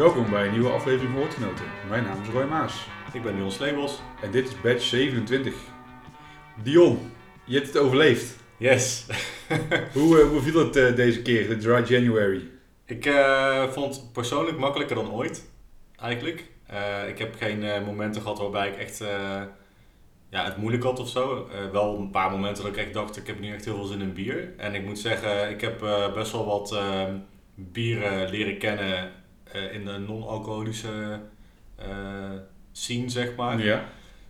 Welkom bij een nieuwe aflevering van Woordgenoten. Mijn naam is Roy Maas Ik ben Dion Sleebos. en dit is batch 27. Dion, je hebt het overleefd. Yes. Hoe, eh, hoe viel het eh, deze keer, de Dry January? ik eh, vond het persoonlijk makkelijker dan ooit, eigenlijk. Ik heb geen momenten gehad waarbij ik echt ja, het moeilijk had of zo. Wel een paar momenten dat ik echt dacht, ik heb nu echt heel veel zin in bier. En ik moet zeggen, ik heb best wel wat bieren leren kennen eh, in de non-alcoholische eh, scene, zeg maar. Ja.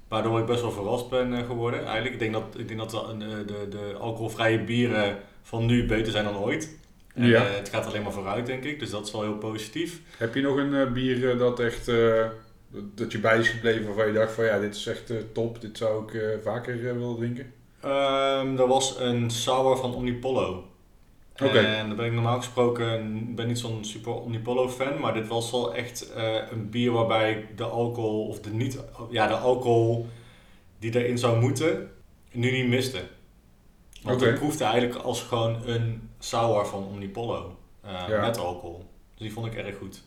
Waardoor ik best wel verrast ben eh, geworden. Eigenlijk, ik denk dat, ik denk dat de, de, de, alcoholvrije bieren van nu beter zijn dan ooit. En, Ja. het gaat alleen maar vooruit, denk ik. Dus dat is wel heel positief. Heb je nog een bier dat echt, dat je bij is gebleven waarvan je dacht van ja, dit is echt top, dit zou ik vaker willen drinken? Ehm er was een sour van Omnipollo. En daar ben ik normaal gesproken ben niet zo'n super Omnipollo fan, maar dit was wel echt eh, een bier waarbij ik de alcohol, of de niet, ja, de alcohol die erin zou moeten, nu niet miste. Want Oké. het proefde eigenlijk als gewoon een sour van Omnipollo eh, Ja. met alcohol. Dus die vond ik erg goed.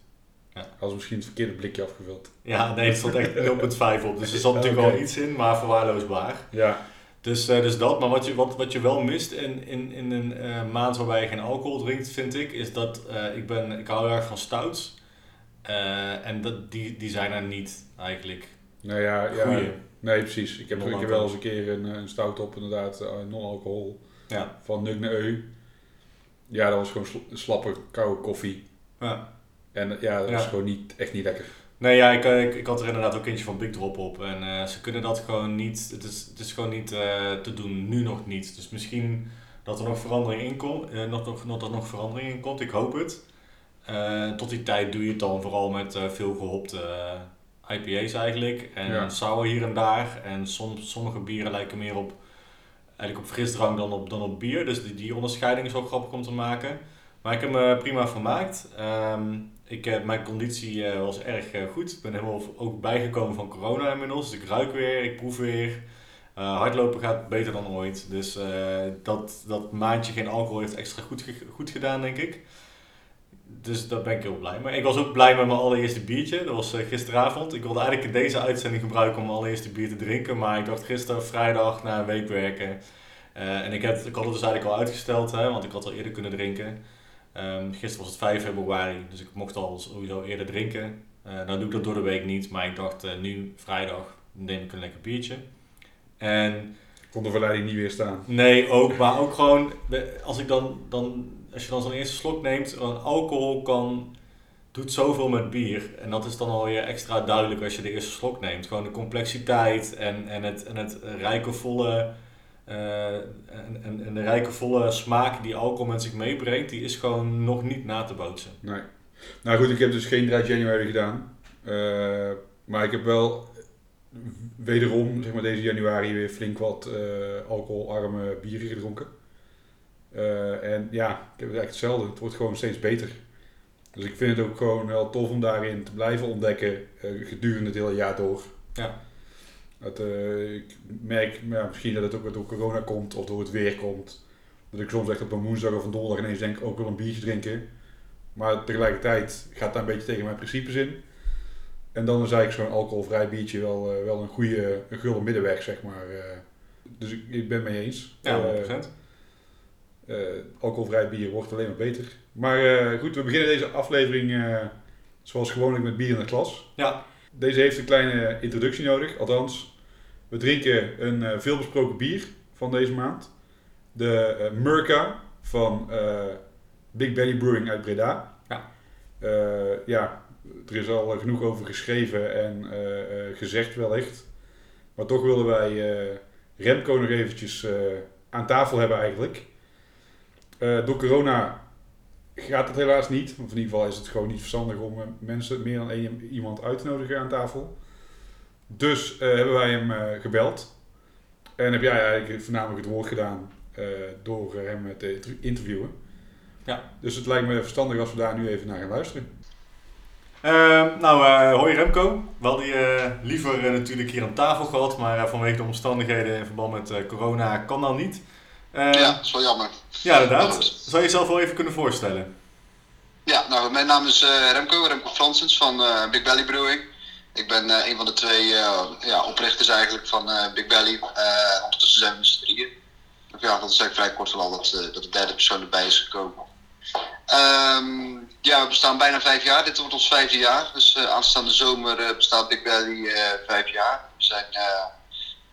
Als misschien het verkeerde blikje afgevuld. Ja, nee, het stond echt 0,5 op. Dus er zat natuurlijk wel iets in, maar verwaarloosbaar. Ja, Dus, eh, dus dat, maar wat je, wat, wat je wel mist in, in, in een eh, maand waarbij je geen alcohol drinkt, vind ik, is dat eh, ik, ben, ik hou heel erg van stouts. En dat, die, die zijn er niet eigenlijk. nou ja, ja nee precies. Ik heb, ik heb wel eens een keer een, een stout op inderdaad, non-alcohol. Ja. van Nuk naar Eu. Ja, dat was gewoon sl- slappe, koude koffie. ja. En ja, dat Ja. was gewoon niet, echt niet lekker. Nee, ja, ik, eh, ik, ik had er inderdaad ook eentje van Big Drop op. En eh, ze kunnen dat gewoon niet, het is, het is gewoon niet eh, te doen, nu nog niet. Dus misschien dat er nog verandering in komt, nog, nog, nog, dat er nog verandering in komt, ik hoop het. Tot die tijd doe je het dan vooral met veel gehopte eh, IPA's eigenlijk. En Ja. sour hier en daar. En soms, sommige bieren lijken meer op, eigenlijk op frisdrank dan op, dan op bier. Dus die, die onderscheiding is wel grappig om te maken. Maar ik heb me prima vermaakt. Ehm, ik, eh, mijn conditie eh, was erg eh, goed. Ik ben helemaal ook bijgekomen van corona inmiddels. Dus ik ruik weer, ik proef weer. Hardlopen gaat beter dan ooit. Dus dat, dat maandje geen alcohol heeft extra goed, goed gedaan, denk ik. Dus daar ben ik heel blij mee. Ik was ook blij met mijn allereerste biertje. Dat was gisteravond. Ik wilde eigenlijk deze uitzending gebruiken om mijn allereerste bier te drinken. Maar ik dacht gisteren, vrijdag, na een week werken. en ik, heb, ik had het dus eigenlijk al uitgesteld, hè, want ik had al eerder kunnen drinken. Ehm, gisteren was het 5 februari, dus ik mocht al sowieso eerder drinken. Eh nou doe ik dat door de week niet, maar ik dacht eh, nu vrijdag neem ik een lekker biertje. En Kon de verleiding niet weerstaan. nee, ook, maar ook gewoon als ik dan, dan als je dan zo'n eerste slok neemt, want alcohol kan doet zoveel met bier en dat is dan alweer extra duidelijk als je de eerste slok neemt. Gewoon de complexiteit en, en het en het rijke volle eh, en, en, en de rijke volle smaak die alcohol met zich meebrengt, die is gewoon nog niet na te bootsen. Nee. Nou goed, ik heb dus geen Dry January gedaan. Eh, maar ik heb wel wederom, zeg maar deze januari, weer flink wat eh, alcoholarme bieren gedronken. Eh, en ja, ik heb het eigenlijk hetzelfde. Het wordt gewoon steeds beter. Dus ik vind het ook gewoon wel tof om daarin te blijven ontdekken eh, gedurende het hele jaar door. Ja. Eh, ik merk ja, misschien dat het ook door corona komt of door het weer komt. Dat ik soms echt op een woensdag of een donderdag ineens denk ook wel een biertje drinken. Maar tegelijkertijd gaat dat een beetje tegen mijn principes in. En dan is eigenlijk zo'n alcoholvrij biertje wel, eh, wel een goede een gulden middenweg, zeg maar. eh. dus ik, ik ben het mee eens. Ja, Eh, 100%. eh, alcoholvrij bier wordt alleen maar beter. Maar goed, we beginnen deze aflevering zoals gewoonlijk met bier in het glas. Ja. Deze heeft een kleine introductie nodig. Althans, we drinken een eh, veelbesproken bier van deze maand. De eh Murka van eh, Big Benny Brewing uit Breda. Ja. Ja, er is al genoeg over geschreven en gezegd wellicht. Maar toch willen wij Remco nog eventjes aan tafel hebben eigenlijk. Door corona gaat het helaas niet. Of in ieder geval is het gewoon niet verstandig om mensen, meer dan één iemand uit te nodigen aan tafel. Dus eh, hebben wij hem eh, gebeld. En heb jij eigenlijk voornamelijk het woord gedaan eh, door hem te inter- interviewen. Ja. Dus het lijkt me verstandig als we daar nu even naar gaan luisteren. Ehm, nou, eh hoi Remco. We hadden je eh, liever natuurlijk hier aan tafel gehad, maar eh, vanwege de omstandigheden in verband met eh, corona kan dat niet. Ehm, Ja, dat is wel jammer. ja, inderdaad. Zou je jezelf wel even kunnen voorstellen? Ja, nou, mijn naam is Remco, Remco Fransens van Big Belly Brewing. Ik ben een van de twee ja, oprichters eigenlijk van Big Belly. ondertussen zijn we met z'n drieën. Ja, dat is eigenlijk vrij kort al dat, dat de derde persoon erbij is gekomen. Um, ja, we bestaan bijna vijf jaar. Dit wordt ons vijfde jaar. Dus aanstaande zomer bestaat Big Belly vijf jaar. We zijn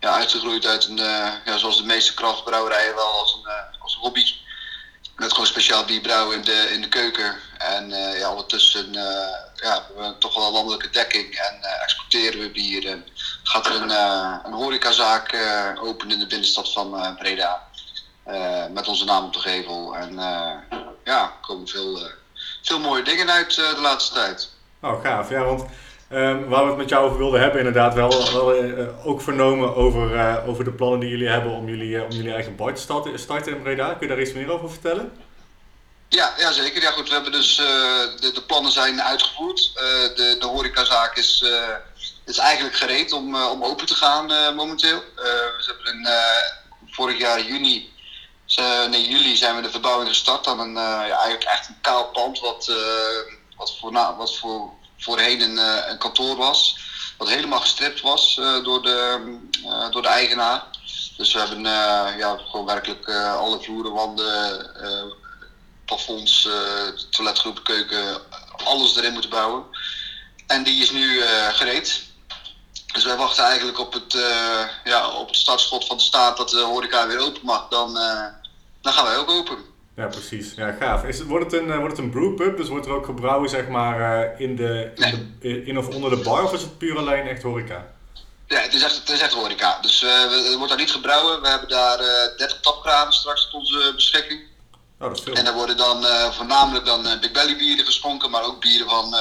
ja, uitgegroeid uit een, ja, zoals de meeste krachtbrouwerijen wel, als een, als een hobby. Met gewoon speciaal bier brouwen in de, in de keuken. En ja, ondertussen ja, hebben we toch wel landelijke dekking en exporteren we bier. En gaat er een, een horecazaak open in de binnenstad van Breda. met onze naam op de gevel. En ja, er komen veel, eh, veel mooie dingen uit eh, de laatste tijd. Oh, gaaf. Ja, want um, waar we het met jou over wilden hebben, inderdaad wel, wel ook vernomen over, over de plannen die jullie hebben om jullie, om jullie eigen bar te starten in Breda. Kun je daar iets meer over vertellen? Ja, ja zeker. Ja, goed, we hebben dus, de, de plannen zijn uitgevoerd. de, de horecazaak is, is eigenlijk gereed om, om open te gaan momenteel. we hebben in, vorig jaar juni in juli zijn we de verbouwing gestart aan een, ja, eigenlijk echt een kaal pand wat, wat, voor, wat voor, voorheen een, een kantoor was. Wat helemaal gestript was door, de, door de eigenaar. Dus we hebben ja, gewoon werkelijk alle vloeren, wanden, plafonds, toiletgroep, keuken, alles erin moeten bouwen. En die is nu gereed. Dus wij wachten eigenlijk op het, ja, op het startschot van de staat dat de horeca weer open mag. Dan, dan gaan wij ook open. Ja, precies. Ja, gaaf. Is het, wordt, het een, eh, wordt het een brewpub? Dus wordt er ook gebrouwen zeg maar, eh, in, de, in, de, in of onder de bar? Of is het puur alleen echt horeca? Ja, het is echt, het is echt horeca. Dus uh, er wordt daar niet gebrouwen. We hebben daar uh, 30 tapkranen straks tot onze beschikking. Oh, dat is veel. En daar worden dan uh, voornamelijk dan Big Belly bieren geschonken, maar ook bieren van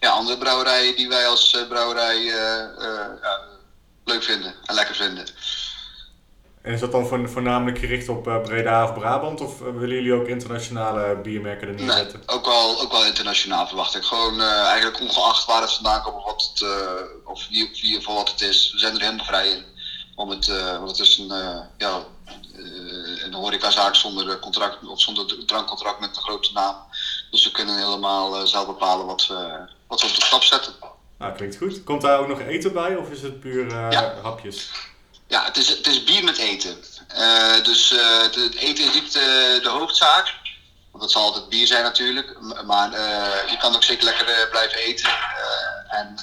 ja, andere brouwerijen die wij als brouwerij leuk vinden en lekker vinden. En is dat dan voornamelijk gericht op Breda of Brabant? Of willen jullie ook internationale biermerken er neerzetten? Nee, ook wel, ook wel internationaal verwacht ik. Gewoon uh, eigenlijk ongeacht waar het vandaan komt of, wat het, of wie, wie voor wat het is. We zijn er helemaal vrij in. Om het, want het is een, ja, een horecazaak zonder, contract, of zonder drankcontract met een grote naam. Dus we kunnen helemaal zelf bepalen wat we, wat we op de stap zetten. Nou, klinkt goed. Komt daar ook nog eten bij of is het puur ja. hapjes? Ja, het is, het is bier met eten. Uh, dus uh, het eten is niet de, de hoofdzaak. Want dat zal altijd bier zijn natuurlijk. Maar je kan ook zeker lekker blijven eten. en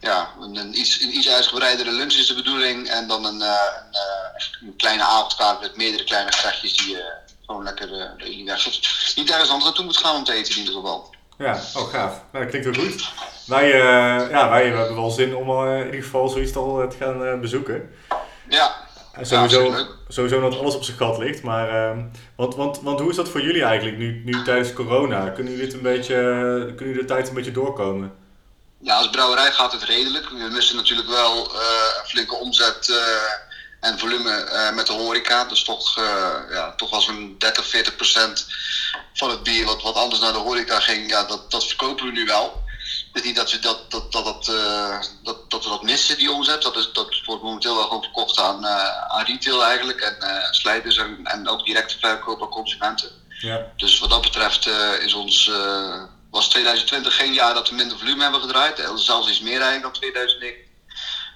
ja, een, een, iets, een iets uitgebreidere lunch is de bedoeling. En dan een, een, een kleine avondkaart met meerdere kleine gerechtjes die je gewoon lekker uh, niet ergens anders naartoe moet gaan om te eten in ieder geval. Ja, oh gaaf. Nou, dat klinkt wel goed. Wij, uh, ja, wij hebben wel zin om in ieder geval zoiets al te gaan bezoeken. Ja. Sowieso, ja, sowieso dat alles op zijn gat ligt. Maar, want, want, want hoe is dat voor jullie eigenlijk nu, nu tijdens corona? Kunnen jullie, dit een beetje, kunnen jullie de tijd een beetje doorkomen? Ja, als brouwerij gaat het redelijk. We missen natuurlijk wel een flinke omzet en volume met de horeca. Dus toch, ja, toch wel zo'n 30, 40 procent van het bier wat, wat anders naar de horeca ging, ja, dat, dat verkopen we nu wel. Het is niet dat we dat, dat, dat, dat, uh, dat, dat we dat missen, die omzet. Dat, is, dat wordt momenteel wel gewoon verkocht aan, uh, aan retail eigenlijk. En uh, slijters en, en ook directe verkoop aan consumenten. Ja. Dus wat dat betreft is ons, was 2020 geen jaar dat we minder volume hebben gedraaid. Zelfs iets meer eigenlijk dan 2019.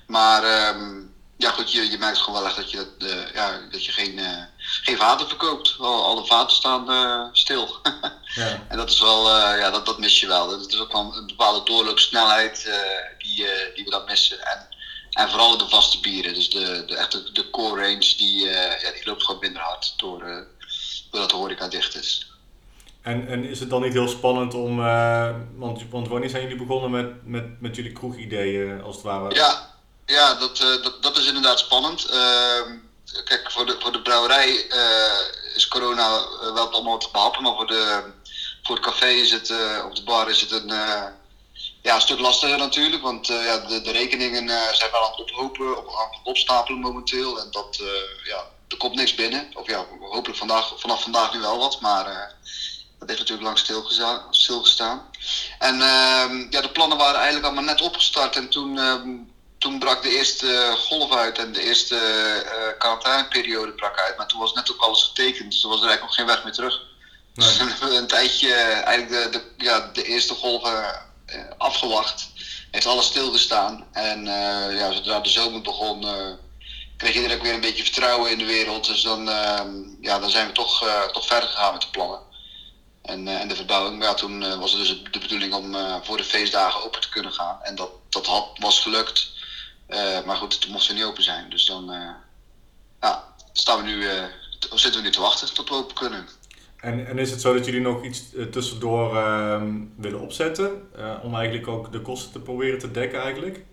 Maar um, ja, goed, je, je merkt gewoon wel echt dat je, dat, ja, dat je geen, uh, geen vaten verkoopt. Al, alle vaten staan uh, stil. ja. En dat is wel, uh, ja, dat, dat mis je wel. Dat is ook wel een bepaalde doorloopsnelheid die, die we dan missen. En, en vooral de vaste bieren. Dus de, de, echt de, core range, die, ja, die loopt gewoon minder hard door, doordat de horeca dicht is. En, en is het dan niet heel spannend om, want, want wanneer zijn jullie begonnen met, met, met jullie kroegideeën als het ware? Ja, ja, dat, uh, dat, dat is inderdaad spannend. Uh, kijk, voor de, voor de brouwerij uh, is corona eh, wel allemaal te behappen, maar voor, de, voor het café is het, op de bar is het een, ja, een stuk lastiger natuurlijk. Want ja, de, de rekeningen zijn wel aan het ophopen, op, aan het opstapelen momenteel. En dat, ja, er komt niks binnen. Of ja, hopelijk vandaag, vanaf vandaag nu wel wat, maar dat heeft natuurlijk lang stilgestaan. stilgestaan. En ehm, ja, de plannen waren eigenlijk allemaal net opgestart en toen ehm, toen brak de eerste golf uit en de eerste uh, quarantaineperiode brak uit. Maar toen was net ook alles getekend, dus er was er eigenlijk nog geen weg meer terug. Dus we hebben een tijdje eigenlijk de, de, ja, de eerste golven afgewacht. Heeft alles stilgestaan. En ja, zodra de zomer begon, kreeg iedereen ook weer een beetje vertrouwen in de wereld. Dus dan, ehm, ja, dan zijn we toch, toch verder gegaan met de plannen. En, en de verbouwing. Maar ja, toen was het dus de bedoeling om voor de feestdagen open te kunnen gaan. En dat, dat had, was gelukt. maar goed, het mocht er niet open zijn. Dus dan ja, staan we nu, zitten we nu te wachten tot we open kunnen. En, en is het zo dat jullie nog iets tussendoor uh, willen opzetten? Uh, om eigenlijk ook de kosten te proberen te dekken eigenlijk?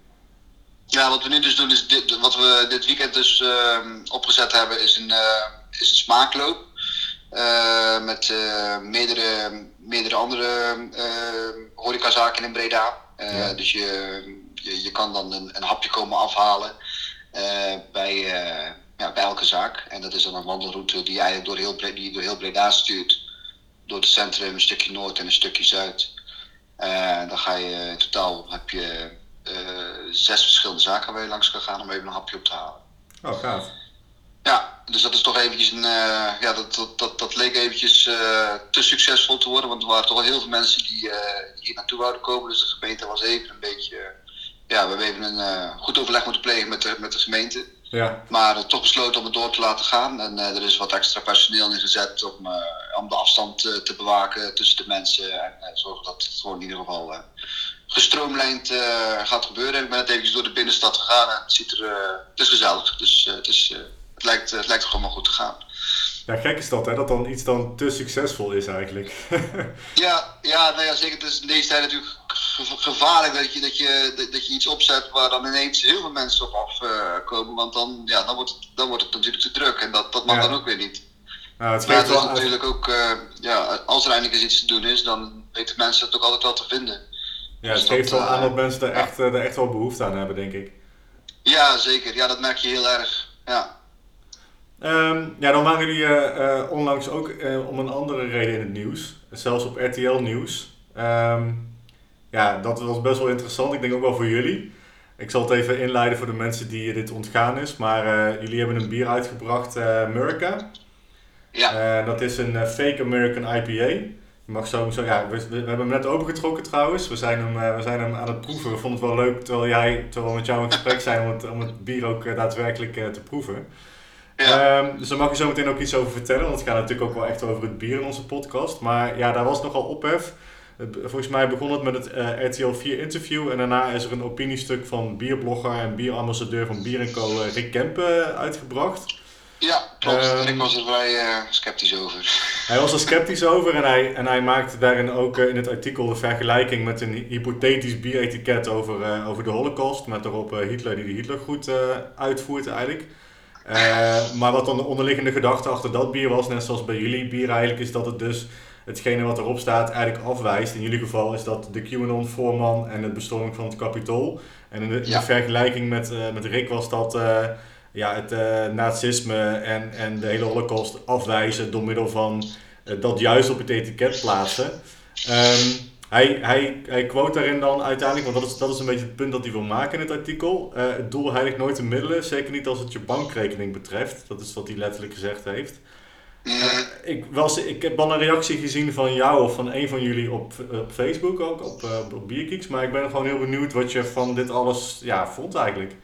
Ja, wat we nu dus doen is dit, wat we dit weekend dus ehm, opgezet hebben is een, eh, is een smaakloop. Met meerdere, meerdere andere horecazaken in Breda. Ja. Dus je, je, je, kan dan een, een hapje komen afhalen bij ja, bij elke zaak. En dat is dan een wandelroute die eigenlijk door heel, Breda, die door heel Breda stuurt. Door het centrum, een stukje noord en een stukje zuid. Uh, dan ga je in totaal heb je uh, zes verschillende zaken waar je langs kan gaan om even een hapje op te halen. Oh, gaaf. Dus dat is toch eventjes een. Uh, ja, dat, dat, dat, dat leek eventjes te succesvol te worden, want er waren toch wel heel veel mensen die, hier naartoe wouden komen. Dus de gemeente was even een beetje. ja, we hebben even een goed overleg moeten plegen met de, met de gemeente. Ja. Maar toch besloten om het door te laten gaan. En er is wat extra personeel ingezet om, om de afstand te bewaken tussen de mensen. En zorgen dat het gewoon in ieder geval gestroomlijnd gaat gebeuren. Ik ben net even door de binnenstad gegaan en het, ziet er, het is gezellig. Dus het, is, het, lijkt, het lijkt gewoon maar goed te gaan. Ja, gek is dat, hè? Dat dan iets dan te succesvol is eigenlijk. ja, ja, nou ja, zeker. Het is in deze tijd natuurlijk gevaarlijk dat je, dat, je, dat je iets opzet waar dan ineens heel veel mensen op afkomen. want dan, ja, dan, wordt het, dan wordt het natuurlijk te druk en dat, dat mag dan ook weer niet. Nou, het geeft wel natuurlijk ook, uh, ja, als er eindelijk eens iets te doen is, dan weten mensen het ook altijd wel te vinden. Ja, het dus geeft wel aan dat mensen er echt, er echt wel behoefte aan hebben, denk ik. Ja, zeker. Ja, dat merk je heel erg. Ja. Um, ja, dan waren jullie uh, onlangs ook uh, om een andere reden in het nieuws. Zelfs op RTL Nieuws. Um, ja, dat was best wel interessant. Ik denk ook wel voor jullie. Ik zal het even inleiden voor de mensen die dit ontgaan is. Maar uh, jullie hebben een bier uitgebracht, uh, America. Ja. Uh, dat is een fake American IPA. Je mag zo, zo ja, we, we, hebben hem net opengetrokken trouwens. We zijn, hem, we zijn hem aan het proeven. We vonden het wel leuk terwijl, jij, terwijl we met jou in gesprek zijn om het, om het bier ook daadwerkelijk te proeven. Ja. Um, dus daar mag je zo meteen ook iets over vertellen. Want het gaat natuurlijk ook wel echt over het bier in onze podcast. Maar ja, daar was nogal ophef. Volgens mij begon het met het uh, RTL 4 interview en daarna is er een opiniestuk van bierblogger en bierambassadeur van Bier Co. Uh, Rick Kempen uitgebracht. Ja, klopt. Um, Rick was er vrij uh, sceptisch over. Hij was er sceptisch over en hij, en hij maakte daarin ook in het artikel de vergelijking met een hypothetisch bieretiket over, over de holocaust. Met daarop Hitler die de Hitlergroet uitvoert eigenlijk. Maar wat dan de onderliggende gedachte achter dat bier was, net zoals bij jullie bier eigenlijk, is dat het dus hetgene wat erop staat eigenlijk afwijst. In jullie geval is dat de QAnon-voorman en het bestorming van het Capitool. En in de, in de vergelijking met, uh, met Rick was dat uh, ja, het nazisme en, en de hele holocaust afwijzen door middel van dat juist op het etiket plaatsen. Um, hij, hij, hij quote daarin dan uiteindelijk, want dat is, dat is een beetje het punt dat hij wil maken in het artikel. het doel heiligt nooit de middelen, zeker niet als het je bankrekening betreft. Dat is wat hij letterlijk gezegd heeft. Uh, ik, was, ik heb al een reactie gezien van jou of van een van jullie op, op Facebook ook, op, uh, op Biergeeks. Maar ik ben gewoon heel benieuwd wat je van dit alles ja, vond eigenlijk.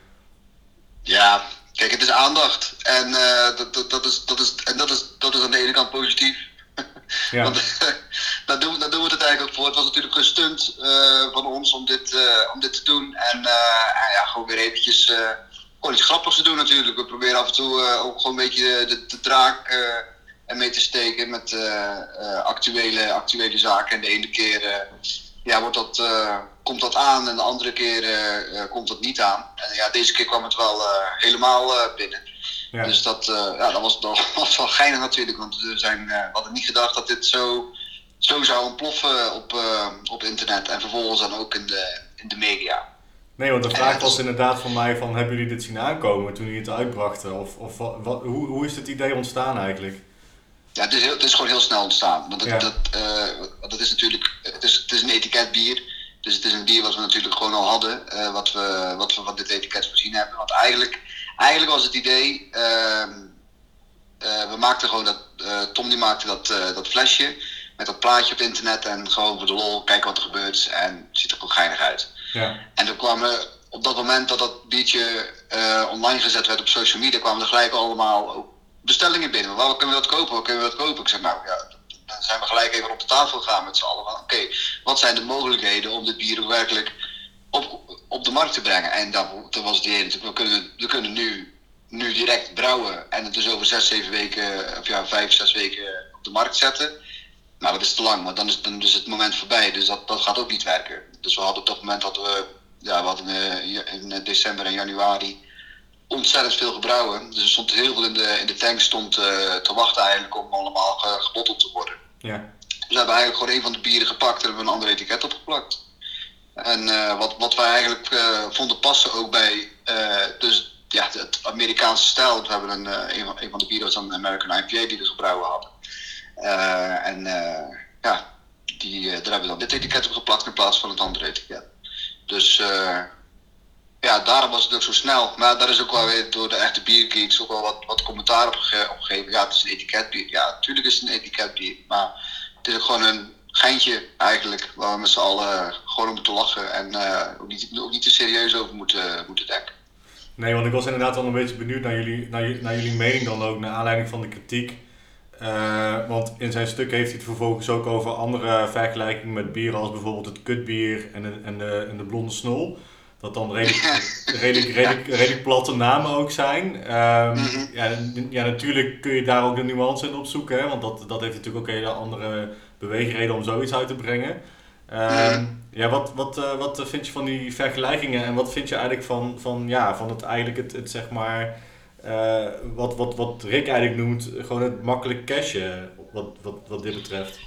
Ja, kijk, het is aandacht. En, uh, dat, dat, dat, is, dat, is, en dat, is, dat is aan de ene kant positief. Ja. Want daar, doen, daar doen we het eigenlijk ook voor. Het was natuurlijk een stunt van ons om dit, om dit te doen. En ja, gewoon weer eventjes gewoon iets grappigs te doen natuurlijk. We proberen af en toe ook gewoon een beetje de, de draak mee te steken met uh, actuele, actuele zaken. En de ene keer uh, ja, wordt dat, komt dat aan en de andere keer komt dat niet aan. En ja, deze keer kwam het wel helemaal binnen. Ja. Dus dat, ja, dat, was, dat was wel geinig natuurlijk, want we, zijn, we hadden niet gedacht dat dit zo, zo zou ontploffen op, op internet en vervolgens dan ook in de, in de media. Nee, want de vraag was inderdaad van mij van, hebben jullie dit zien aankomen toen jullie het uitbrachten? Of, of wat, hoe, hoe is het idee ontstaan eigenlijk? Ja, het is, heel, het is gewoon heel snel ontstaan. Want dat, dat, uh, dat is natuurlijk, het is, het is een etiketbier. Dus het is een bier wat we natuurlijk gewoon al hadden, uh, wat, we, wat we van dit etiket voorzien hebben. Want eigenlijk, eigenlijk was het idee, uh, we maakten gewoon dat, Tom die maakte dat, dat flesje met dat plaatje op internet en gewoon voor de lol kijken wat er gebeurt en het ziet er ook geinig uit. Ja. En toen kwamen op dat moment dat dat biertje online gezet werd op social media, kwamen er gelijk allemaal bestellingen binnen. Waar kunnen we dat kopen? Waar kunnen we dat kopen? Ik zeg nou ja, dan zijn we gelijk even op de tafel gegaan met z'n allen. Oké, wat zijn de mogelijkheden om dit bier werkelijk op, op de markt te brengen? En dat, dat was het idee we kunnen, we kunnen nu, nu direct brouwen en het dus over zes, zeven weken, of ja, vijf, zes weken op de markt zetten. Maar dat is te lang, want dan is, dan is het moment voorbij. Dus dat, dat gaat ook niet werken. Dus we hadden op dat moment dat we, ja, we hadden eh, in december en januari ontzettend veel gebrouwen. Dus er stond heel veel in de, in de tank stond, uh, te wachten eigenlijk om allemaal gebotteld te worden. Ja. Dus we hebben eigenlijk gewoon een van de bieren gepakt en hebben een ander etiket opgeplakt. En uh, wat, wat wij eigenlijk uh, vonden passen ook bij dus, ja, het Amerikaanse stijl. We hebben een, een, van, een van de bieren was een American IPA die we gebrouwen hadden. En ja, die, daar hebben we dan dit etiket op geplakt in plaats van het andere etiket. Dus ja, daarom was het ook zo snel. Maar daar is ook wel weer door de echte biergeeks ook wel wat, wat commentaar op, gegeven. Ja, het is een etiketbier. Ja, natuurlijk is het een etiketbier. Maar het is ook gewoon een geintje eigenlijk. Waar we met z'n allen gewoon om moeten lachen. En ook, niet, ook niet te serieus over moeten, moeten denken. Nee, want ik was inderdaad wel een beetje benieuwd naar jullie, naar, naar jullie mening dan ook. Naar aanleiding van de kritiek. Uh, want in zijn stuk heeft hij het vervolgens ook over andere vergelijkingen met bieren. Als bijvoorbeeld het kutbier en de, en de, en de blonde snol. Dat dan redelijk, redelijk, redelijk, redelijk platte namen ook zijn. Um, ja, ja, natuurlijk kun je daar ook de nuance in opzoeken. Hè, want dat, dat heeft natuurlijk ook hele andere beweegreden om zoiets uit te brengen. Um, ja, wat, wat, uh, wat vind je van die vergelijkingen en wat vind je eigenlijk van, van, ja, van het eigenlijk het, het zeg maar, uh, wat, wat, wat Rick eigenlijk noemt, gewoon het makkelijk cashen wat, wat, wat dit betreft?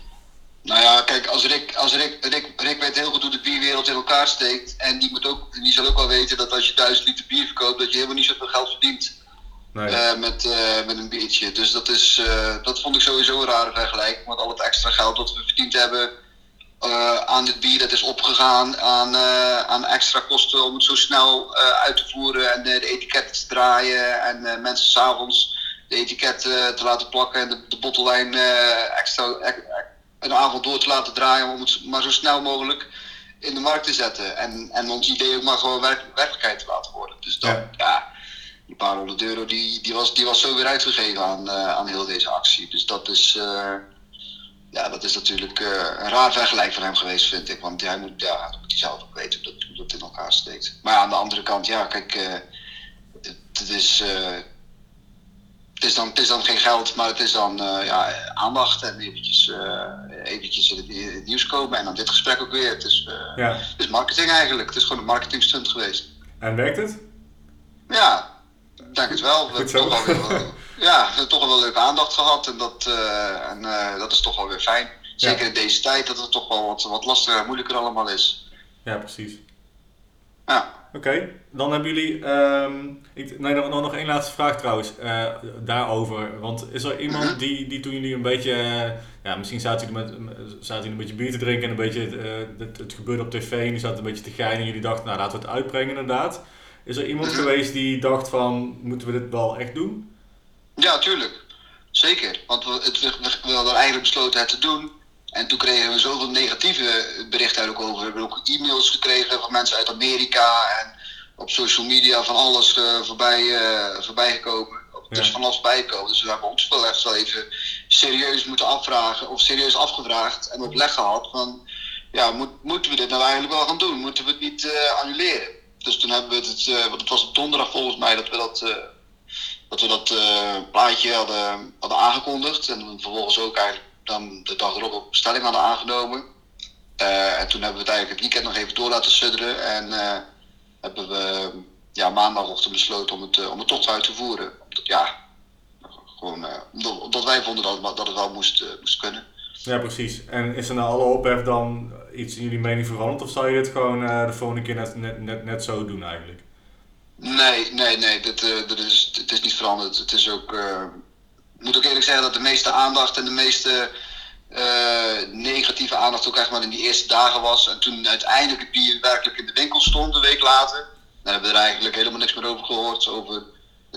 Nou ja, kijk, als Rick, als Rick, Rick, Rick weet heel goed hoe de bierwereld in elkaar steekt. En die, moet ook, die zal ook wel weten dat als je duizend liter bier verkoopt, dat je helemaal niet zoveel geld verdient. Nee. Uh, met, uh, met een biertje. Dus dat, is, dat vond ik sowieso een rare vergelijking. Want al het extra geld dat we verdiend hebben aan dit bier, dat is opgegaan aan, aan extra kosten om het zo snel uit te voeren en de etiketten te draaien. En mensen s'avonds de etiketten te laten plakken en de, de bottellijn extra een avond door te laten draaien om het maar zo snel mogelijk in de markt te zetten. En, en ons idee ook maar gewoon werk, werkelijkheid te laten worden. Dus dat, ja. die paar honderd euro die, die, was, die was zo weer uitgegeven aan, aan heel deze actie. Dus dat is, ja, dat is natuurlijk uh, een raar vergelijk van hem geweest, vind ik. Want hij moet, ja, moet hij zelf ook weten hoe dat, hoe dat in elkaar steekt. Maar aan de andere kant, ja, kijk, het, het is het is, dan, het is dan geen geld, maar het is dan ja, aandacht en eventjes, eventjes in, het, nieuws komen. En dan dit gesprek ook weer. Het is, ja. het is marketing eigenlijk. Het is gewoon een marketing stunt geweest. En werkt het? Ja, ik denk het wel. We hebben toch wel, weer, ja, we hebben toch wel leuke aandacht gehad. En dat, en, dat is toch wel weer fijn. Zeker ja. in deze tijd dat het toch wel wat, wat lastiger en moeilijker allemaal is. Ja, precies. Ja. Oké, dan hebben jullie. Um, ik, nee, nog, nog één laatste vraag trouwens uh, daarover. Want is er iemand mhm. die, die toen jullie een beetje. Ja, misschien zaten jullie, met, zaten jullie een beetje bier te drinken en een beetje. Het, het, gebeurde op tv en die zaten een beetje te geinen en jullie dachten, nou laten we het uitbrengen inderdaad. Is er iemand mhm. geweest die dacht van, moeten we dit wel echt doen? Ja, tuurlijk. Zeker. Want we, het, we, we hadden eigenlijk besloten het te doen. En toen kregen we zoveel negatieve berichten ook over. We hebben ook e-mails gekregen van mensen uit Amerika en op social media van alles uh, voorbij, uh, voorbij gekomen. Er is van alles bijgekomen. Dus we hebben ons wel echt wel even serieus moeten afvragen, of serieus afgevraagd en opleg gehad van, ja, moet, moeten we dit nou eigenlijk wel gaan doen? Moeten we het niet uh, annuleren? Dus toen hebben we het, want het was op donderdag volgens mij dat we dat, dat, we dat plaatje hadden, hadden aangekondigd. En vervolgens ook eigenlijk dan de dag erop op bestelling hadden aangenomen. Uh, en toen hebben we het eigenlijk het weekend nog even door laten sudderen. En uh, hebben we ja, maandagochtend besloten om het, uh, om het toch uit te voeren. Ja, gewoon, omdat wij vonden dat, dat het wel moest, moest kunnen. Ja, precies. En is er na alle ophef dan iets in jullie mening veranderd? Of zou je dit gewoon de volgende keer net, net, net, net zo doen eigenlijk? Nee, nee, nee. Dit, dit is, het is niet veranderd. Het is ook ik moet ook eerlijk zeggen dat de meeste aandacht en de meeste uh, negatieve aandacht ook echt maar in die eerste dagen was. En toen uiteindelijk het bier werkelijk in de winkel stond, een week later, dan hebben we er eigenlijk helemaal niks meer over gehoord. Over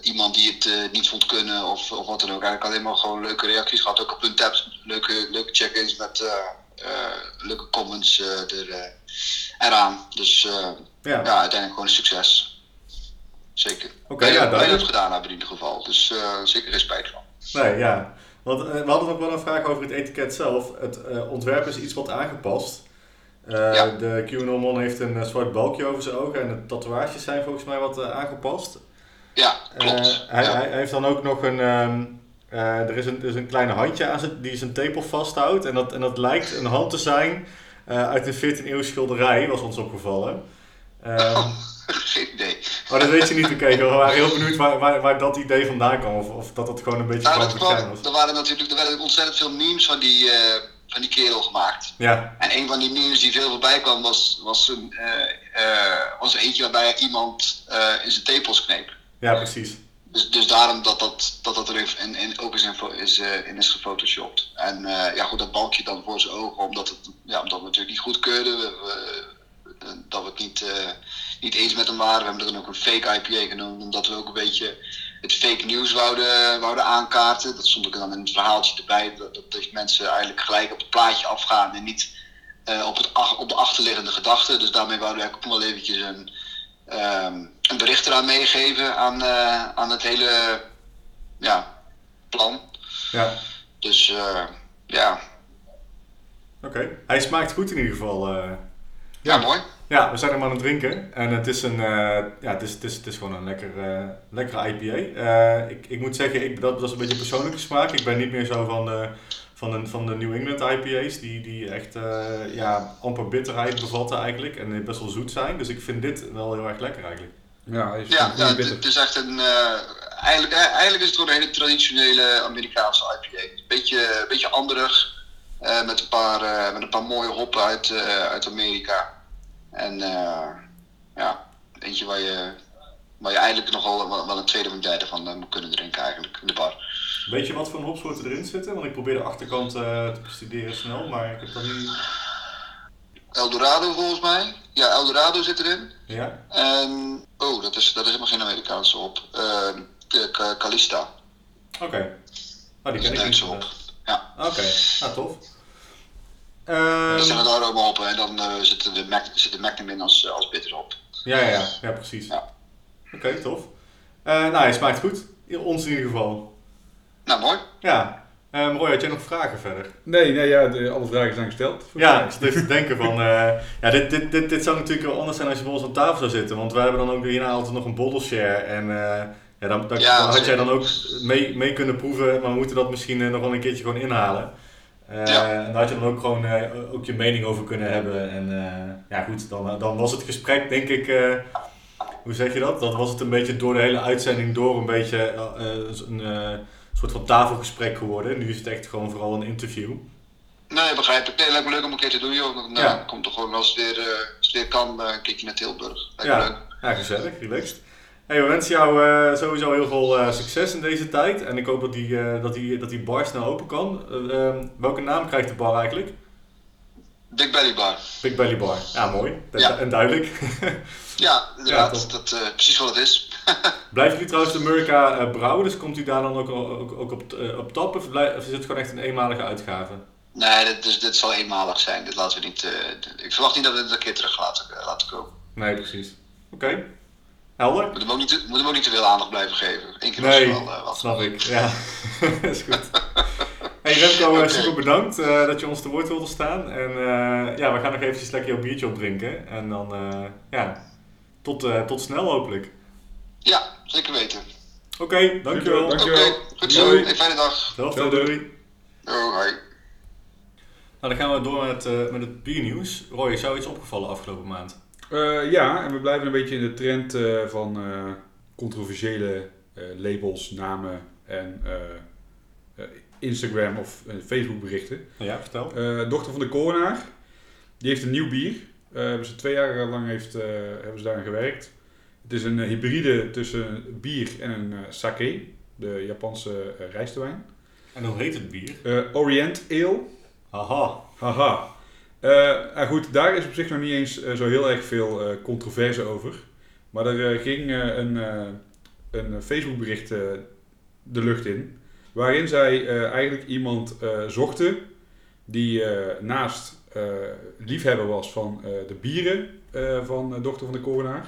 iemand die het eh, niet vond kunnen of, of wat dan ook. Eigenlijk alleen maar gewoon leuke reacties gehad. Ook op hun tabs, leuke, leuke check-ins met eh, eh, leuke comments eh, er, eh, eraan. Dus eh, Ja, ja, uiteindelijk gewoon een succes. Zeker. Oké, wij, ja, duidelijk. het gedaan hebben in ieder geval. Dus eh, zeker geen spijt van. Nee, ja. Want eh, we hadden nog wel een vraag over het etiket zelf. Het eh, ontwerp is iets wat aangepast. Ja. De QAnon heeft een zwart balkje over zijn ogen en de tatoeages zijn volgens mij wat aangepast. Ja, klopt. Hij, ja. hij, heeft dan ook nog een. ehm, eh, er, is een is een klein handje aan zijn, die zijn tepel vasthoudt. En dat, en dat lijkt een hand te zijn uit een 14 eeuw schilderij, was ons opgevallen. Ehm, geen idee. Maar dat weet je niet, oké. we waren heel benieuwd waar, waar, waar dat idee vandaan kwam. Of, of dat dat gewoon een beetje Nou, dat kwam, was. er waren natuurlijk er werden ontzettend veel memes van die, eh, van die kerel gemaakt. Ja, En een van die memes die veel voorbij kwam was, was, een, was er eentje waarbij iemand in zijn tepels kneep. ja, precies. Dus, dus daarom dat dat, dat, dat er in, in, ook eens in, is, in is gefotoshopt. En ja, goed, dat balkje dan voor zijn ogen, omdat, het, ja, omdat we natuurlijk niet goedkeurden. We, we, dat we het niet, niet eens met hem waren. We hebben er dan ook een fake IPA genoemd, omdat we ook een beetje het fake nieuws wouden, wouden aankaarten. Dat stond ook dan in het verhaaltje erbij, dat, dat, dat mensen eigenlijk gelijk op het plaatje afgaan en niet eh, op, het, op de achterliggende gedachten. Dus daarmee wouden we ook wel eventjes een, ehm, een bericht eraan meegeven aan, eh, aan het hele ja, plan. Ja, Dus eh, ja. oké. Hij smaakt goed in ieder geval. ja, mooi. Ja, we zijn hem aan het drinken. En het is, een, eh, ja, het is, het is, het is gewoon een lekker, eh, lekkere IPA. Eh, ik, ik moet zeggen, ik, dat, dat is een beetje persoonlijke smaak. Ik ben niet meer zo van de, van de, van de New England IPA's. Die, die echt eh, ja, amper bitterheid bevatten eigenlijk. En best wel zoet zijn. Dus ik vind dit wel heel erg lekker eigenlijk. Ja, is Ja, ja het, bitter. het is echt een. eh, eigenlijk, eigenlijk is het gewoon een hele traditionele Amerikaanse IPA. Beetje, beetje anderig. eh, met, een paar, eh, met een paar mooie hoppen uit, eh, uit Amerika. En eh, ja, eentje waar je, waar je eigenlijk nogal wel, wel een tweede of een derde van eh, moet kunnen drinken eigenlijk in de bar. Weet je wat voor hopsoorten erin zitten? Want ik probeer de achterkant eh, te bestuderen snel, maar ik heb dat niet... Eldorado volgens mij. Ja, Eldorado zit erin. Ja? En, oh, dat is, dat is helemaal geen Amerikaanse hop. Eh, de Ca- Calista. Oké. Oh, die Dat is ken ik niet. Ja. Oké, nou tof. Er Ehm, zijn er daar ook hoppen en dan eh zit de, Mac, zit de Magnum in als, als bitterhop. Ja, ja, ja, ja precies. Ja. Oké, tof. Eh, nou, hij smaakt goed. Ons in ieder geval. Nou, mooi. Ja. Ehm Roy, had jij nog vragen verder? Nee, nee ja, de, alle vragen zijn gesteld. Ja, ik zit even te denken van... eh, ja, dit, dit, dit, dit zou natuurlijk wel anders zijn als je bij ons aan tafel zou zitten. Want wij hebben dan ook hierna altijd nog een bottle share. En eh, ja, dan, dan, Ja, dan had jij dan ook mee, mee kunnen proeven. Maar we moeten dat misschien nog wel een keertje gewoon inhalen. Eh, Ja. En daar had je dan ook gewoon eh, ook je mening over kunnen hebben. En eh, ja goed, dan, dan was het gesprek denk ik... hoe zeg je dat? Dan was het een beetje door de hele uitzending door een beetje een soort van tafelgesprek geworden. Nu is het echt gewoon vooral een interview. Nee, begrijp ik. Nee, lijkt me leuk om een keer te doen, joh. Dan Ja. ja. komt toch gewoon als het weer, als het weer kan, een keertje naar Tilburg. Lijkt me leuk. Ja, ja, gezellig, relaxed. Hey, we wensen jou eh, sowieso heel veel eh, succes in deze tijd. En ik hoop dat die, eh, dat die, dat die bar snel open kan. Eh, ehm, welke naam krijgt de bar eigenlijk? Big Belly Bar. Big Belly Bar. Ja, mooi. Ja. En duidelijk. Ja, inderdaad. dat eh precies wat het is. Blijven jullie trouwens de Murica brouwen? Dus komt u daar dan ook, ook, ook op, op tap? Of, is het gewoon echt een eenmalige uitgave? Nee, dit, dus, dit zal eenmalig zijn. Dit laten we niet, ik verwacht niet dat we dit een keer terug laten, laten komen. Nee, precies. Oké. Helder? We moeten hem ook niet, te- hem ook niet te veel aandacht blijven geven. Eén keer Nee, wel eh, wat. snap ik. Ja, is goed. Hey Remco, eh, super bedankt eh, dat je ons te woord wilde staan. En eh, ja, we gaan nog eventjes lekker jouw biertje opdrinken. En dan, eh, ja, tot, eh, tot snel hopelijk. Ja, zeker weten. Oké, dankjewel. Dankjewel. goed zo. Een fijne dag. Zelfde, Doei. doei. Oh, hoi. Nou, dan gaan we door met, eh, met het biernieuws. Roy, is jou iets opgevallen afgelopen maand? Eh, ja, en we blijven een beetje in de trend eh, van eh, controversiële labels, namen en Instagram of Facebook berichten. Ja, vertel. Dochter van de Korenaar, die heeft een nieuw bier. Hebben ze twee jaar lang heeft, hebben ze daaraan gewerkt. Het is een hybride tussen bier en een sake, de Japanse rijstwijn. En hoe heet het bier? Orient Ale. Haha. Haha. Eh, ah, goed, daar is op zich nog niet eens eh, zo heel erg veel eh, controverse over. Maar er ging een, een Facebookbericht de lucht in. Waarin zij eigenlijk iemand zochten die naast liefhebber was van de bieren van Dochter van de Korenaar.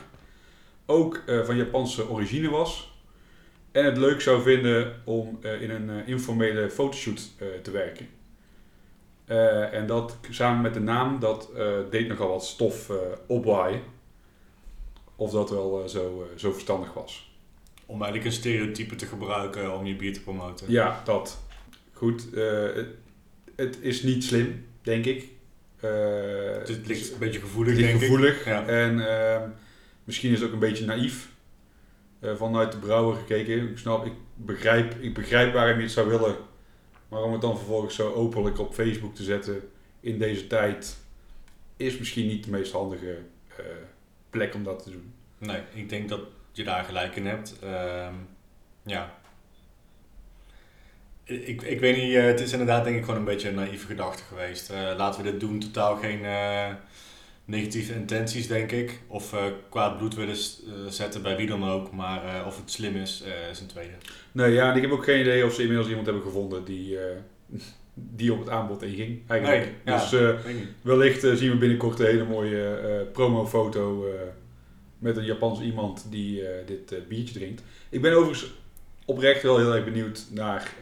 Ook van Japanse origine was. En het leuk zou vinden om in een informele fotoshoot te werken. Eh, en dat samen met de naam, dat eh, deed nogal wat stof eh, opwaaien. Of dat wel zo, zo verstandig was. Om eigenlijk een stereotype te gebruiken om je bier te promoten. Ja, dat. Goed, het, het is niet slim, denk ik. Het, ligt een beetje gevoelig, het ligt denk gevoelig. ik. Ja. En ehm, misschien is het ook een beetje naïef vanuit de brouwer gekeken. Ik snap, ik begrijp, ik begrijp waarom je het zou willen. Maar om het dan vervolgens zo openlijk op Facebook te zetten in deze tijd, is misschien niet de meest handige eh, plek om dat te doen. Nee, ik denk dat je daar gelijk in hebt. Ehm, ja. Ik, ik weet niet, eh, het is inderdaad denk ik gewoon een beetje een naïeve gedachte geweest. Eh, laten we dit doen, totaal geen negatieve intenties denk ik. Of eh, kwaad bloed willen eh, zetten bij wie dan ook. Maar eh, of het slim is, is een tweede. Nee, ja, en ik heb ook geen idee of ze inmiddels iemand hebben gevonden die, die op het aanbod inging. Eigenlijk. Nee. Dus wellicht zien we binnenkort een hele mooie promofoto met een Japans iemand die dit biertje drinkt. Ik ben overigens oprecht wel heel erg benieuwd naar,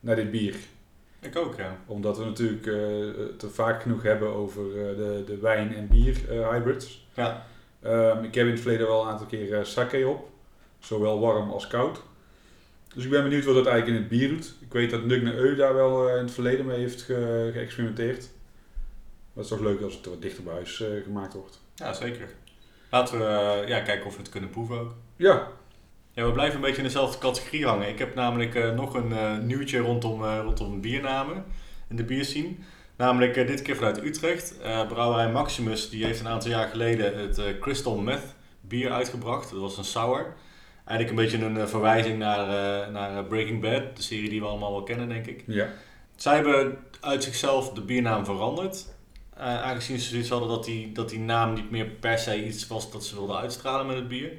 naar dit bier. Ik ook, ja. Omdat we natuurlijk eh, het er vaak genoeg hebben over eh, de, de wijn- en bier eh, hybrids. Ja, Ehm, ik heb in het verleden wel een aantal keer sake op. Zowel warm als koud. Dus ik ben benieuwd wat dat eigenlijk in het bier doet. Ik weet dat Nugne Eu daar wel in het verleden mee heeft ge- geëxperimenteerd. Dat is toch leuk als het wat dichter bij huis gemaakt wordt. ja zeker. Laten we ja, kijken of we het kunnen proeven ook. Ja, Ja, we blijven een beetje in dezelfde categorie hangen. Ik heb namelijk eh, nog een eh, nieuwtje rondom, eh, rondom biernamen in de bierscene. Namelijk dit keer vanuit Utrecht. Brouwerij Maximus die heeft een aantal jaar geleden het Crystal Meth bier uitgebracht. Dat was een sour. Eigenlijk een beetje een verwijzing naar, naar Breaking Bad, de serie die we allemaal wel kennen denk ik. ja. Zij hebben uit zichzelf de biernaam veranderd. Aangezien ze zoiets hadden dat die, dat die naam niet meer per se iets was dat ze wilden uitstralen met het bier.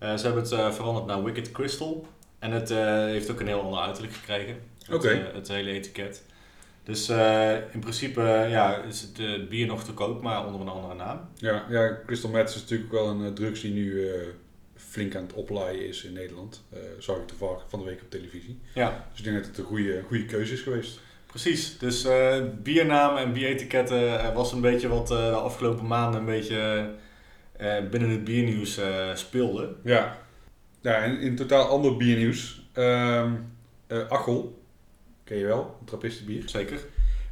Eh, ze hebben het eh, veranderd naar Wicked Crystal. En het eh, heeft ook een heel ander uiterlijk gekregen. Het, het hele etiket. Dus in principe ja, is het bier nog te koop, maar onder een andere naam. Ja, ja, Crystal Meth is natuurlijk wel een drugs die nu flink aan het oplaaien is in Nederland. Zag ik toevallig van de week op televisie. Ja, Dus ik denk dat het een goede, goede keuze is geweest. precies. Dus biernamen en bieretiketten was een beetje wat de afgelopen maanden een beetje binnen het biernieuws eh, speelde. Ja. Ja, en in totaal ander biernieuws. Eh, Achel, ken je wel, een trappistenbier. Zeker.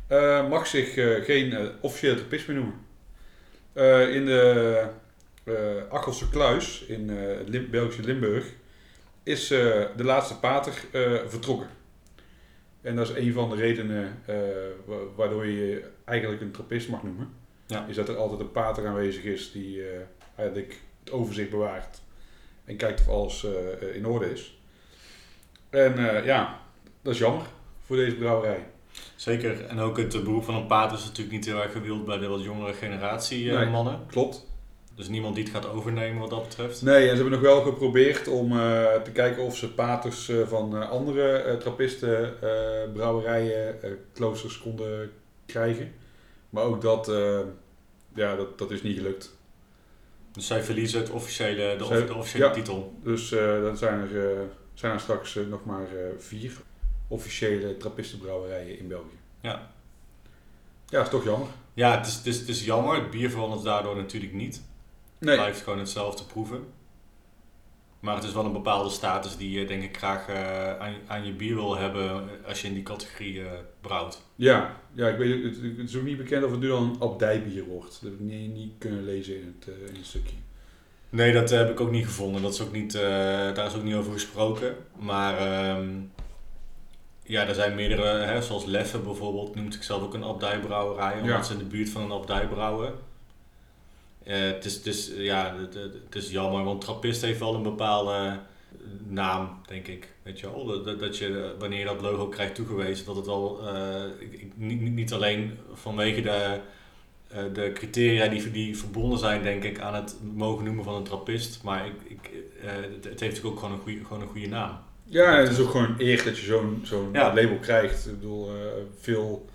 Eh, mag zich eh, geen eh, officiële trappist meer noemen. Eh, in de eh Achelse Kluis in eh, Lim- Belgische Limburg is eh, de laatste pater eh, vertrokken. En dat is een van de redenen eh, wa- waardoor je je eigenlijk een trappist mag noemen. Ja. Is dat er altijd een pater aanwezig is die eh, eigenlijk het overzicht bewaart en kijkt of alles eh, in orde is. En eh, ja, dat is jammer voor deze brouwerij. Zeker. En ook het eh, beroep van een pater is natuurlijk niet heel erg gewild bij de wat jongere generatie eh, Nee. mannen. Klopt. Dus niemand die het gaat overnemen wat dat betreft. Nee, en ze hebben nog wel geprobeerd om eh, te kijken of ze paters eh, van eh, andere eh, trappisten, eh, brouwerijen, eh, kloosters konden krijgen. Maar ook dat, eh, ja, dat, dat is niet gelukt. Dus zij verliezen het officiële, de, Zij- de officiële ja. titel. Dus eh, dan zijn er, eh, zijn er straks eh, nog maar vier officiële trappistenbrouwerijen in België. Ja. Ja, is toch jammer. Ja, het is, het, is, het is jammer. Het bier verandert daardoor natuurlijk niet. Het Nee, blijft gewoon hetzelfde proeven. Maar het is wel een bepaalde status die je denk ik graag eh, aan, aan je bier wil hebben als je in die categorie eh, brouwt. ja, ja ik weet, het, het is ook niet bekend of het nu dan een abdijbier wordt. Dat heb ik niet, niet kunnen lezen in het, eh, in het stukje. Nee, dat heb ik ook niet gevonden. Dat is ook niet, daar is ook niet over gesproken. Maar ehm, ja, er zijn meerdere, hè, zoals Leffe bijvoorbeeld, noemt zichzelf ook een abdijbrouwerij, omdat Ja. ze in de buurt van een abdij brouwen. Eh, het, is, is, ja, het, is jammer, want Trappist heeft wel een bepaalde naam, denk ik. Weet je wel? Dat- Dat, je, wanneer je dat logo krijgt toegewezen, dat het al, eh, niet, niet- alleen vanwege de eh, de criteria die, die verbonden zijn, denk ik, aan het mogen noemen van een trappist. Maar ik, ik, eh, het, heeft natuurlijk ook gewoon een goede, gewoon een goede naam. Ja, het is ook gewoon een eer dat je zo'n zo'n Ja. label krijgt. Ik bedoel, eh, veel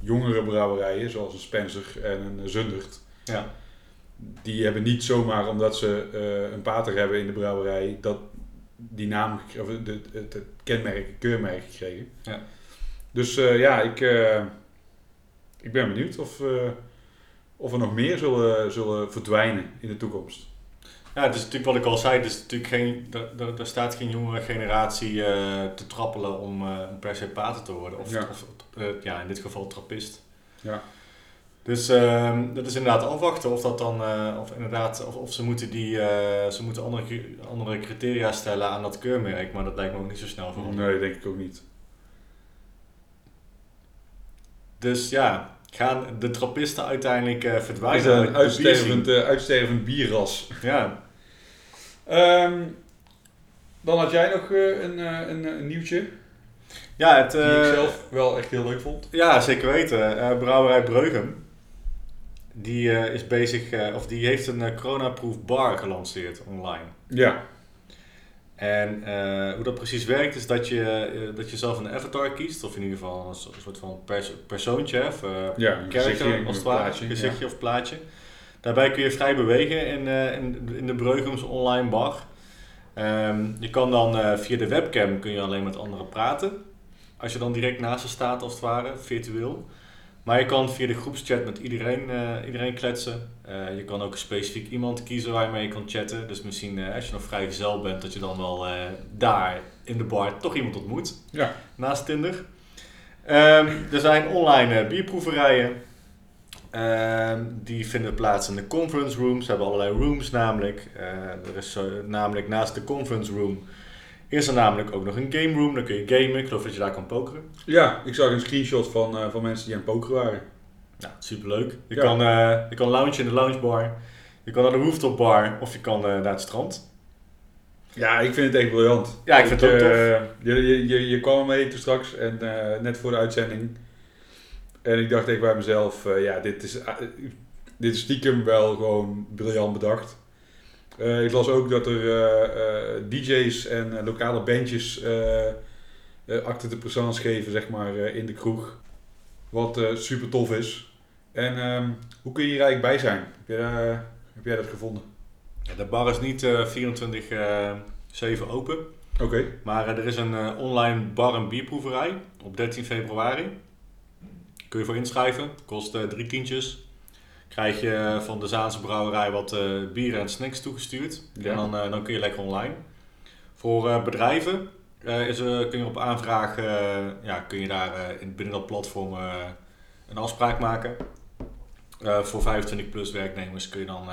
jongere brouwerijen, zoals een Spencer en een Zundert, Ja. Die hebben niet zomaar omdat ze eh, een pater hebben in de brouwerij, dat die naam, of het, het, kenmerk, het keurmerk gekregen. Ja. Dus eh, ja, ik, eh, ik ben benieuwd of, of er nog meer zullen, zullen verdwijnen in de toekomst. Ja, het is natuurlijk wat ik al zei, natuurlijk geen, er, staat geen jongere generatie te trappelen om per se pater te worden. Of, Ja. of ja, in dit geval trappist. Ja. Dus ehm, dat is inderdaad afwachten of dat dan, eh, of inderdaad, of, of ze moeten die, eh, ze moeten andere, andere criteria stellen aan dat keurmerk, maar dat lijkt me ook niet zo snel veranderen. Nee, denk ik ook niet. Dus ja, gaan de trappisten uiteindelijk eh Is verdwijnen uit een uitstervend, bierras? Ja, Ehm, dan had jij nog een, een, een nieuwtje, ja, het, die ik zelf wel echt heel leuk vond. Ja, zeker weten. Brouwerij Breugem. Die eh, is bezig, eh, of die heeft een eh, corona-proof bar gelanceerd online. Ja, En hoe dat precies werkt is dat je, dat je zelf een avatar kiest, of in ieder geval een so- soort van pers persoontje, of ja een character als het ware, plaatje, gezichtje of plaatje. Daarbij kun je vrij bewegen in, in, in de Breugems online bar. Ehm, je kan dan via de webcam kun je alleen met anderen praten. Als je dan direct naast ze staat als het ware, virtueel. Maar je kan via de groepschat met iedereen, eh, iedereen kletsen. Eh, je kan ook specifiek iemand kiezen waar je mee kan chatten. Dus misschien eh, als je nog vrijgezel bent, dat je dan wel daar in de bar toch iemand ontmoet. Ja. Naast Tinder. Ehm, er zijn online bierproeverijen. Ehm, die vinden plaats in de conference rooms. Ze hebben allerlei rooms namelijk. Er is namelijk naast de conference room is er namelijk ook nog een game room. Dan kun je gamen. Ik geloof dat je daar kan pokeren. ja, ik zag een screenshot van, eh, van mensen die aan het pokeren waren. Ja, superleuk. Je, Ja. kan, eh, je kan loungen in de loungebar. Je kan naar de rooftop bar. Of je kan eh, naar het strand. Ja, ik vind het echt briljant. Ja, ik vind het ook tof. je, je, je, je kwam mee toen straks, en, net voor de uitzending. En ik dacht echt bij mezelf, ja, dit is, dit is stiekem wel gewoon briljant bedacht. Eh, ik las ook dat er eh, eh, DJ's en lokale bandjes acte de présence geven, zeg maar, in de kroeg. Wat super tof is. En ehm, hoe kun je hier eigenlijk bij zijn? Heb jij, heb jij dat gevonden? Ja, de bar is niet eh 24-7 open. Oké. Maar er is een online bar- en bierproeverij op 13 februari. Kun je voor inschrijven. Kost drie tientjes. Krijg je van de Zaanse brouwerij wat eh bieren en snacks toegestuurd. Ja. En dan, eh, dan kun je lekker online. Voor eh, bedrijven is, kun je op aanvraag ja, kun je daar in, binnen dat platform een afspraak maken. Voor 25 plus werknemers kun je dan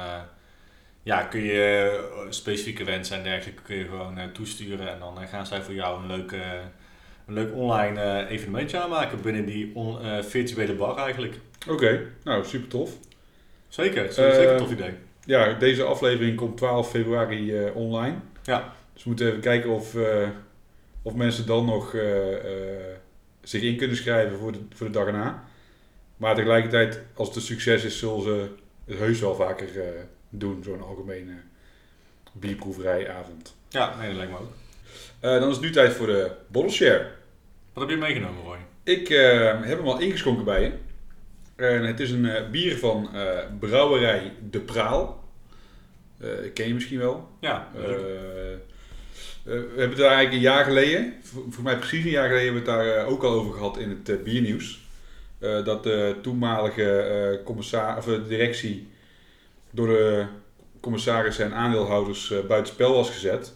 ja, kun je specifieke wensen en dergelijke kun je gewoon toesturen. En dan gaan zij voor jou een leuk, een leuk online evenementje aanmaken binnen die on- virtuele bar eigenlijk. Oké, nou super tof. Zeker, dat is zeker een Eh, tof idee. Ja, deze aflevering komt 12 februari eh, online. Ja. Dus we moeten even kijken of, eh, of mensen dan nog zich in kunnen schrijven voor de, voor de dag erna. Maar tegelijkertijd, als het een succes is, zullen ze het heus wel vaker doen, zo'n algemene bierproeverijavond. Ja, nee, dat lijkt me ook. Dan is het nu tijd voor de bottle share. Wat heb je meegenomen, Roy? Ik heb hem al ingeschonken bij je. En het is een eh, bier van eh, Brouwerij De Praal. Eh, ken je misschien wel. Ja, Eh, eh, we hebben het daar eigenlijk een jaar geleden, voor, mij precies een jaar geleden, hebben we het daar eh, ook al over gehad in het eh, biernieuws. Eh, dat de toenmalige eh commissar, of, eh, directie door de commissarissen en aandeelhouders eh buitenspel was gezet.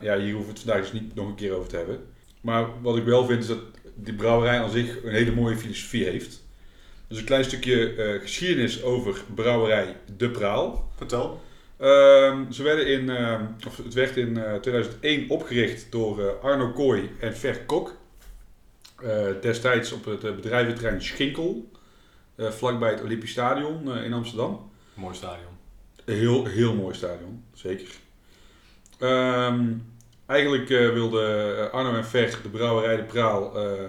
Ja, hier hoeven we het vandaag dus niet nog een keer over te hebben. Maar wat ik wel vind is dat die brouwerij aan zich een hele mooie filosofie heeft. Dus een klein stukje eh, geschiedenis over brouwerij De Praal. Vertel. Ehm, ze werden in, ehm, of het werd in eh, 2001 opgericht door eh, Arno Kooi en Ver Kok. Eh, destijds op het eh, bedrijventerrein Schinkel, eh, vlakbij het Olympisch Stadion eh, in Amsterdam. Mooi stadion. Heel, heel mooi stadion, zeker. Ehm, eigenlijk eh, wilden Arno en Ver de brouwerij De Praal, eh,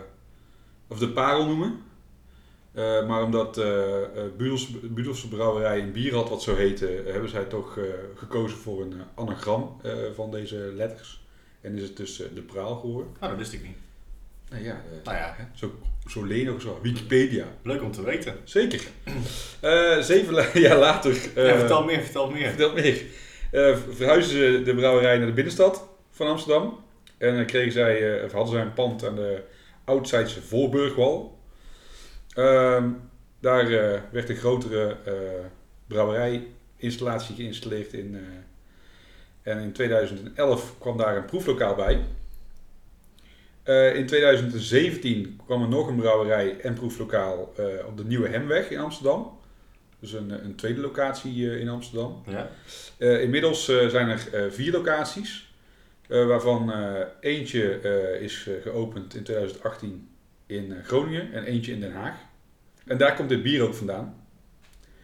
of De Parel noemen. Eh, maar omdat eh, Budels, Budelse Brouwerij een bier had wat zo heette, hebben zij toch gekozen voor een anagram van deze letters. En is het dus de praal geworden. Nou, dat wist ik niet. Nou ja, Nou ja, hè, zo, zo lenig zo. Wikipedia. leuk om te weten. Zeker. Zeven jaar later. ja, vertel meer, vertel meer. Vertel meer. Verhuisden ze de brouwerij naar de binnenstad van Amsterdam. En dan kregen zij, hadden zij een pand aan de Oudzijdse Voorburgwal. Ehm, daar eh, werd een grotere eh brouwerijinstallatie geïnstalleerd. In, eh, en in 2011 kwam daar een proeflokaal bij. In 2017 kwam er nog een brouwerij en proeflokaal op de Nieuwe Hemweg in Amsterdam. Dus een, een tweede locatie in Amsterdam. Ja. Inmiddels zijn er vier locaties, waarvan eentje is geopend in 2018 in Groningen en eentje in Den Haag. En daar komt dit bier ook vandaan.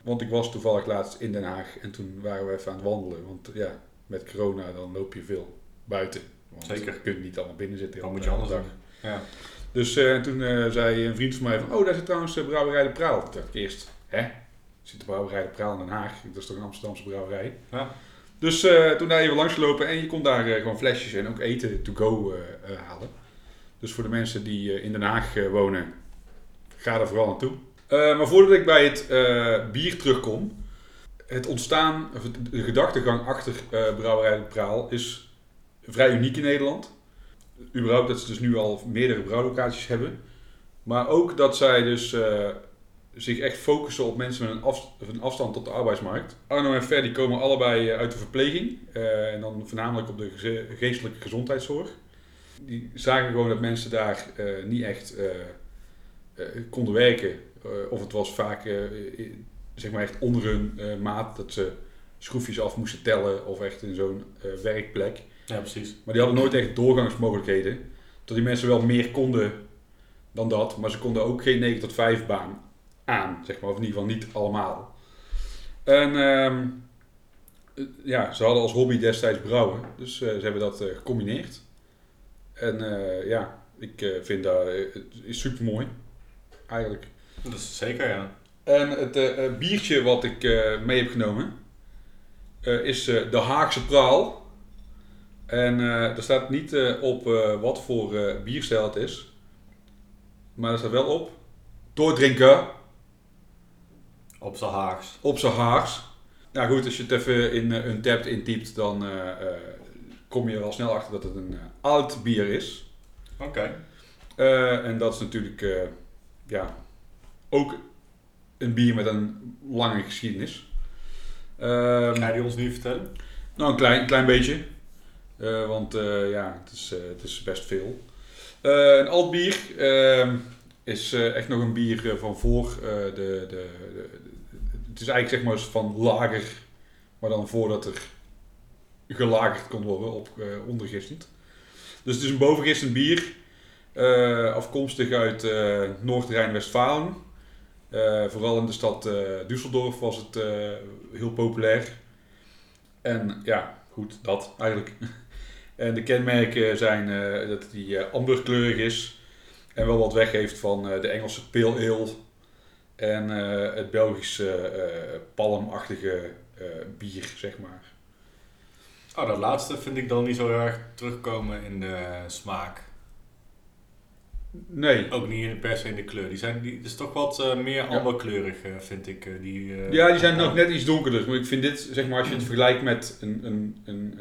Want ik was toevallig laatst in Den Haag en toen waren we even aan het wandelen. Want ja, met corona dan loop je veel buiten. Want Zeker. Je kunt niet allemaal binnen zitten. Heel moet je de anders dag. doen? Ja. Dus eh, toen eh, zei een vriend van mij van, oh daar zit trouwens de brouwerij De Praal. Toen dacht ik eerst, hè? Zit de brouwerij De Praal in Den Haag? Dat is toch een Amsterdamse brouwerij? Ja. Dus eh, toen daar even langs gelopen en je kon daar eh, gewoon flesjes en ook eten to go eh, eh, halen. Dus voor de mensen die eh, in Den Haag eh, wonen, ga er vooral naartoe. Eh, maar voordat ik bij het eh, bier terugkom, het ontstaan, of de gedachtegang achter eh, Brouwerij Praal is vrij uniek in Nederland. Überhaupt dat ze dus nu al meerdere brouwlocaties hebben. Maar ook dat zij dus zich echt focussen op mensen met een, afstand tot de arbeidsmarkt. Arno en Fer die komen allebei uit de verpleging. en dan voornamelijk op de geestelijke gezondheidszorg. Die zagen gewoon dat mensen daar niet echt konden werken. Eh, of het was vaak eh, zeg maar echt onder hun eh, maat dat ze schroefjes af moesten tellen. Of echt in zo'n werkplek. ja, precies. Maar die hadden nooit echt doorgangsmogelijkheden. Dat die mensen wel meer konden dan dat, maar ze konden ook geen 9 tot 5 baan aan, zeg maar. Of in ieder geval niet allemaal. En ehm, eh, ja, ze hadden als hobby destijds brouwen, dus ze hebben dat gecombineerd. En ja, ik vind dat super mooi, eigenlijk. Dat is zeker, ja. En het eh, biertje wat ik eh, mee heb genomen is de Haagse Praal. En er staat niet op wat voor bierstijl het is. Maar er staat wel op. Doordrinken Op z'n Haags. op zijn Haags. Nou goed, als je het even in een Untapped intypt, dan kom je er al snel achter dat het een oud bier is. Oké. En dat is natuurlijk ja, ook een bier met een lange geschiedenis. Ga je die ons nu vertellen? nou, een klein, klein beetje. Eh, want eh, ja, het is, eh, het is best veel. Een alt bier ehm, is echt nog een bier van voor de, de, de- Het is eigenlijk zeg maar van lager, maar dan voordat er gelagerd kon worden op ondergistend. Dus het is een bovengistend bier, afkomstig uit Noord-Rijn-Westfalen. Eh, vooral in de stad eh, Düsseldorf was het eh, heel populair. En ja, goed, dat eigenlijk. En de kenmerken zijn dat die amberkleurig is en wel wat weggeeft van de Engelse pale ale en het Belgische palmachtige bier, zeg maar. Oh, dat laatste vind ik dan niet zo erg terugkomen in de smaak. Nee, Ook niet per se in de kleur. Die zijn die, is toch wat eh, meer amberkleurig, eh, vind ik. eh, die, ja, die zijn nog net iets donkerder. Maar ik vind dit, zeg maar, als je het vergelijkt met een, een, een,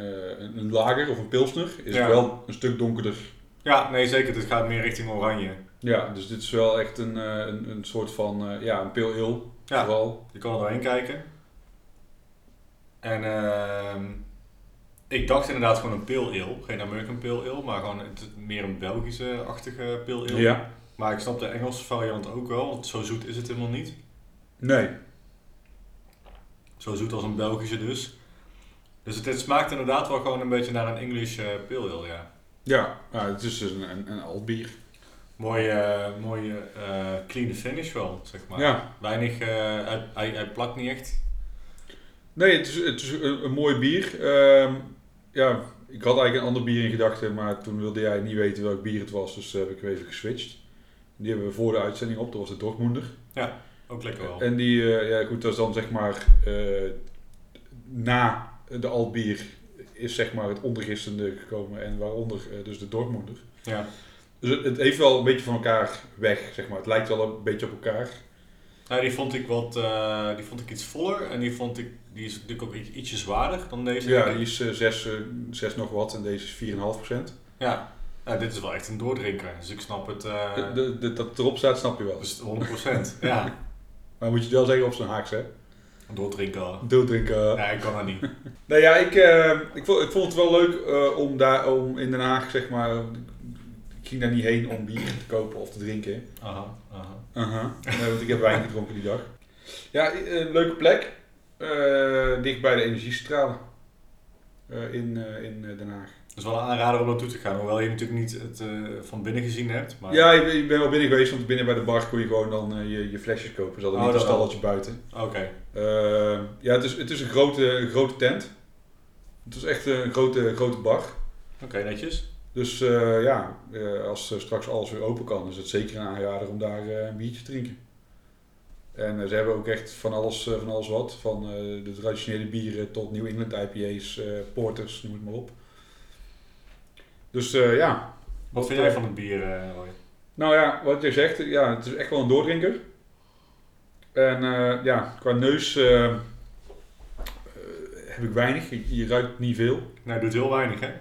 een, lager of een pilsner, is Ja. het wel een stuk donkerder. Ja, nee, zeker. Het gaat meer richting oranje. Ja, dus dit is wel echt een, een, een soort van, ja, een ale, Ja. vooral. Je kan er doorheen kijken. En ehm, ik dacht inderdaad gewoon een pale ale. Geen American pale ale, maar gewoon het, meer een Belgische-achtige pale ale. Ja. Maar ik snap de Engelse variant ook wel, want zo zoet is het helemaal niet. Nee. Zo zoet als een Belgische dus. Dus het, het smaakt inderdaad wel gewoon een beetje naar een English eh, pale ale, ja. Ja, nou, het is dus een, een, een altbier. Mooie, eh, mooie eh, clean finish wel, zeg maar. Ja. Weinig, hij, hij, hij plakt niet echt. Nee, het is, het is een, een mooi bier. Ehm, ja, ik had eigenlijk een ander bier in gedachten, maar toen wilde jij niet weten welk bier het was, dus heb ik even geswitcht. Die hebben we voor de uitzending op, dat was de Dortmunder. Ook lekker wel. En die, eh, ja goed, dat is dan zeg maar eh, na de Altbier is zeg maar het ondergistende gekomen en waaronder eh, dus de Dortmunder. Ja. Dus het, het heeft wel een beetje van elkaar weg, zeg maar. Het lijkt wel een beetje op elkaar. Nou, die vond ik wat, eh, die vond ik iets voller en die vond ik, die is natuurlijk ook iets- ietsje zwaarder dan deze. Ja, die is eh, 6, eh, 6 nog wat en deze is 4,5%. Ja. Nou, dit is wel echt een doordrinker, dus ik snap het. eh, De, de, de- dat erop staat, snap je wel. dus 100%. ja, Maar moet je het wel zeggen op zijn haaks, hè? een doordrinker. Dooddrinken. Ja, ik kan dat niet. Nou ja, ik, eh, ik, vond, ik vond het wel leuk eh, om, daar, om in Den Haag, zeg maar... Ik ging daar niet heen om bier te kopen of te drinken. Aha, aha. Nee, want ik heb wijn gedronken die dag. Ja, een leuke plek. Eh, dicht bij de energiecentrale. Eh, in, eh, in Den Haag. Het is wel een aanrader om naartoe te gaan, hoewel je natuurlijk niet het van binnen gezien hebt. Maar... Ja, ik ben, ik ben wel binnen geweest, want binnen bij de bar kon je gewoon dan je, je flesjes kopen. Ze hadden Oh, niet een dat stalletje buiten. Oké. Ja, het is, het is een grote, een grote tent. Het is echt een grote, grote bar. Oké, netjes. Dus eh, ja, eh, als straks alles weer open kan, is het zeker een aanrader om daar eh, een biertje te drinken. En ze hebben ook echt van alles, van alles wat. Van de traditionele bieren tot New England IPA's, porters, noem het maar op. Dus ja. Wat vind jij van het bier, Roy? Nou ja, wat je zegt, ja, het is echt wel een doordrinker. En ja, qua neus heb ik weinig. Je, je ruikt niet veel. Nou, doet heel weinig, hè?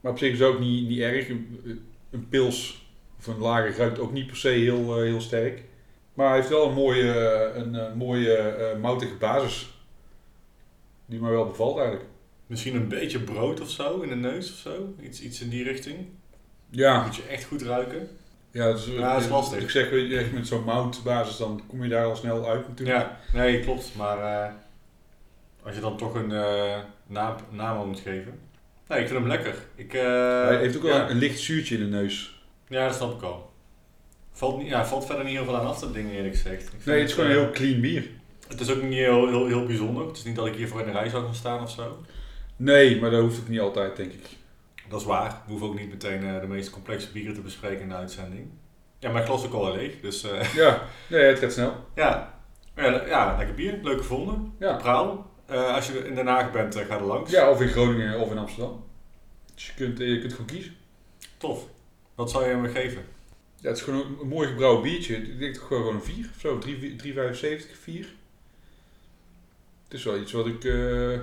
Maar op zich is het ook niet, niet erg. Een, een pils of een lager ruikt ook niet per se heel, eh, heel sterk. Maar hij heeft wel een mooie, eh, een, eh, mooie moutige basis. Die mij wel bevalt eigenlijk. Misschien een beetje brood of zo in de neus of zo. Iets, iets in die richting. Ja, Moet je echt goed ruiken. ja, dat is, Ja, dat is lastig. Ik zeg, echt met zo'n moutbasis, dan kom je daar al snel uit natuurlijk. Ja, nee, klopt. Maar als je dan toch een naam, naam moet geven. Nee, ik vind hem lekker. Ik, eh, hij heeft ook wel ja. een licht zuurtje in de neus. Ja, dat snap ik al. Valt, niet, ja, valt verder niet heel veel aan af te dingen eerlijk gezegd. Nee, het is gewoon een eh, heel clean bier. Het is ook niet heel, heel, heel bijzonder. Het is niet dat ik hiervoor in de rij zou gaan staan of zo. Nee, maar dat hoeft het niet altijd, denk ik. Dat is waar. We hoeven ook niet meteen eh, de meest complexe bieren te bespreken in de uitzending. Ja, mijn glas is ook al leeg. Dus Ja, nee, het gaat snel. ja. Ja, ja, lekker bier. Leuk gevonden. Ja. Praal. Eh, als je in Den Haag bent, eh, ga er langs. Ja, of in Groningen of in Amsterdam. Dus je kunt, je kunt gewoon kiezen. Tof. Wat zou je hem geven? Ja, het is gewoon een, een mooi gebrouwen biertje. Ik denk toch gewoon een 4 of zo. 3,75, 4. Het is wel iets wat ik eh,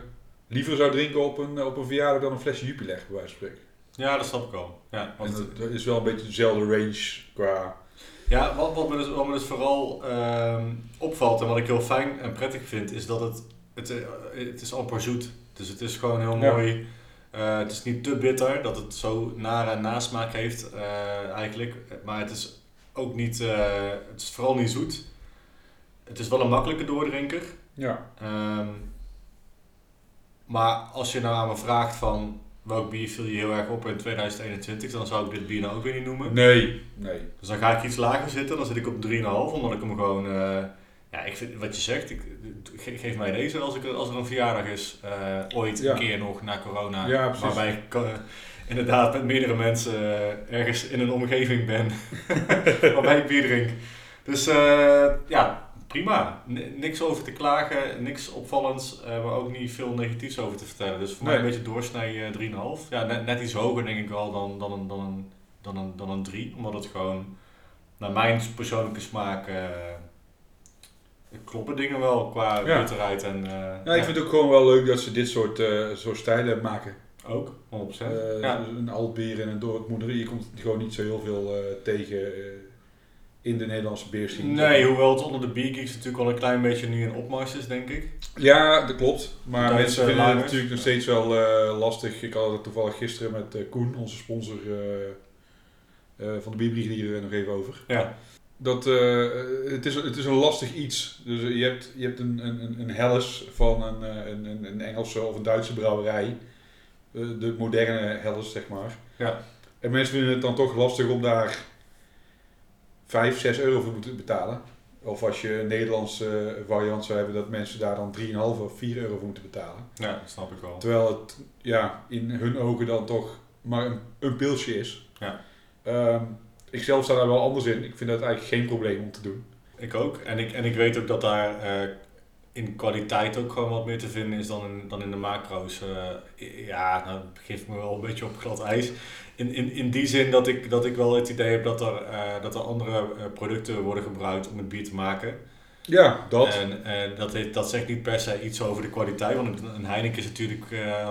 liever zou drinken op een, op een verjaardag dan een flesje Jupiler, bij wijze van spreken. Ja, dat snap ik al. Ja, want, dat, dat is wel een beetje dezelfde range qua... ja wat, wat, me dus, wat me dus vooral ehm, opvalt en wat ik heel fijn en prettig vind, is dat het, het, eh, het is amper zoet. Dus het is gewoon heel mooi. Eh, het is niet te bitter, dat het zo nare nasmaak heeft eh, eigenlijk. Maar het is ook niet, het is vooral niet zoet. Het is wel een makkelijke doordrinker. Ja, Ehm, maar als je nou aan me vraagt van welk bier viel je heel erg op in 2021, dan zou ik dit bier nou ook weer niet noemen. nee, nee. Dus dan ga ik iets lager zitten, dan zit ik op 3,5, omdat ik hem gewoon, ja, ik vind wat je zegt, ik, ge- geef mij deze als, ik, als er een verjaardag is, eh, ooit Ja. een keer nog na corona, Ja, waarbij ik eh, inderdaad met meerdere mensen eh, ergens in een omgeving ben, waarbij ik bier drink. Dus ja, prima. N- niks over te klagen, niks opvallends, maar ook niet veel negatiefs over te vertellen. Dus voor mij een beetje doorsnij eh, 3,5. Ja, net, net iets hoger denk ik wel dan, dan, een, dan, een, dan, een, dan een 3, omdat het gewoon naar mijn persoonlijke smaak kloppen dingen wel qua Ja. bitterheid en eh, Ja, ik vind het ook gewoon wel leuk dat ze dit soort, eh, soort stijlen maken. ook 100%. Eh, ja. Een altbier en een Dortmunder. Je komt gewoon niet zo heel veel tegen in de Nederlandse beerscene. Nee, hoewel het onder de biergeeks natuurlijk wel een klein beetje nu een opmars is, denk ik. Ja, dat klopt. Maar mensen vinden het natuurlijk nog steeds wel lastig. Ik had het toevallig gisteren met Koen, onze sponsor van de Bierbrief, hier nog even over. Ja, Dat, eh, het, is, het is een lastig iets. Dus eh, je hebt, je hebt een, een, een Helles van een, eh, een, een, een Engelse of een Duitse brouwerij. De moderne Helles, zeg maar. Ja. En mensen vinden het dan toch lastig om daar 5, 6 euro voor moeten betalen. Of als je een Nederlandse variant zou hebben, dat mensen daar dan 3,5 of 4 euro voor moeten betalen. ja, dat snap ik wel. Terwijl het ja, in hun ogen dan toch maar een, een pilsje is. Ja. Ehm, ik zelf sta daar wel anders in. Ik vind dat eigenlijk geen probleem om te doen. Ik ook. En ik, en ik weet ook dat daar eh, in kwaliteit ook gewoon wat meer te vinden is dan in, dan in de macro's. Eh, ja, nou dat geeft me wel een beetje op glad ijs. In, in, in die zin dat ik, dat ik wel het idee heb dat er, eh, dat er andere producten worden gebruikt om het bier te maken. Ja, dat. En, en dat, heeft, dat zegt niet per se iets over de kwaliteit, want een- Heineken is natuurlijk eh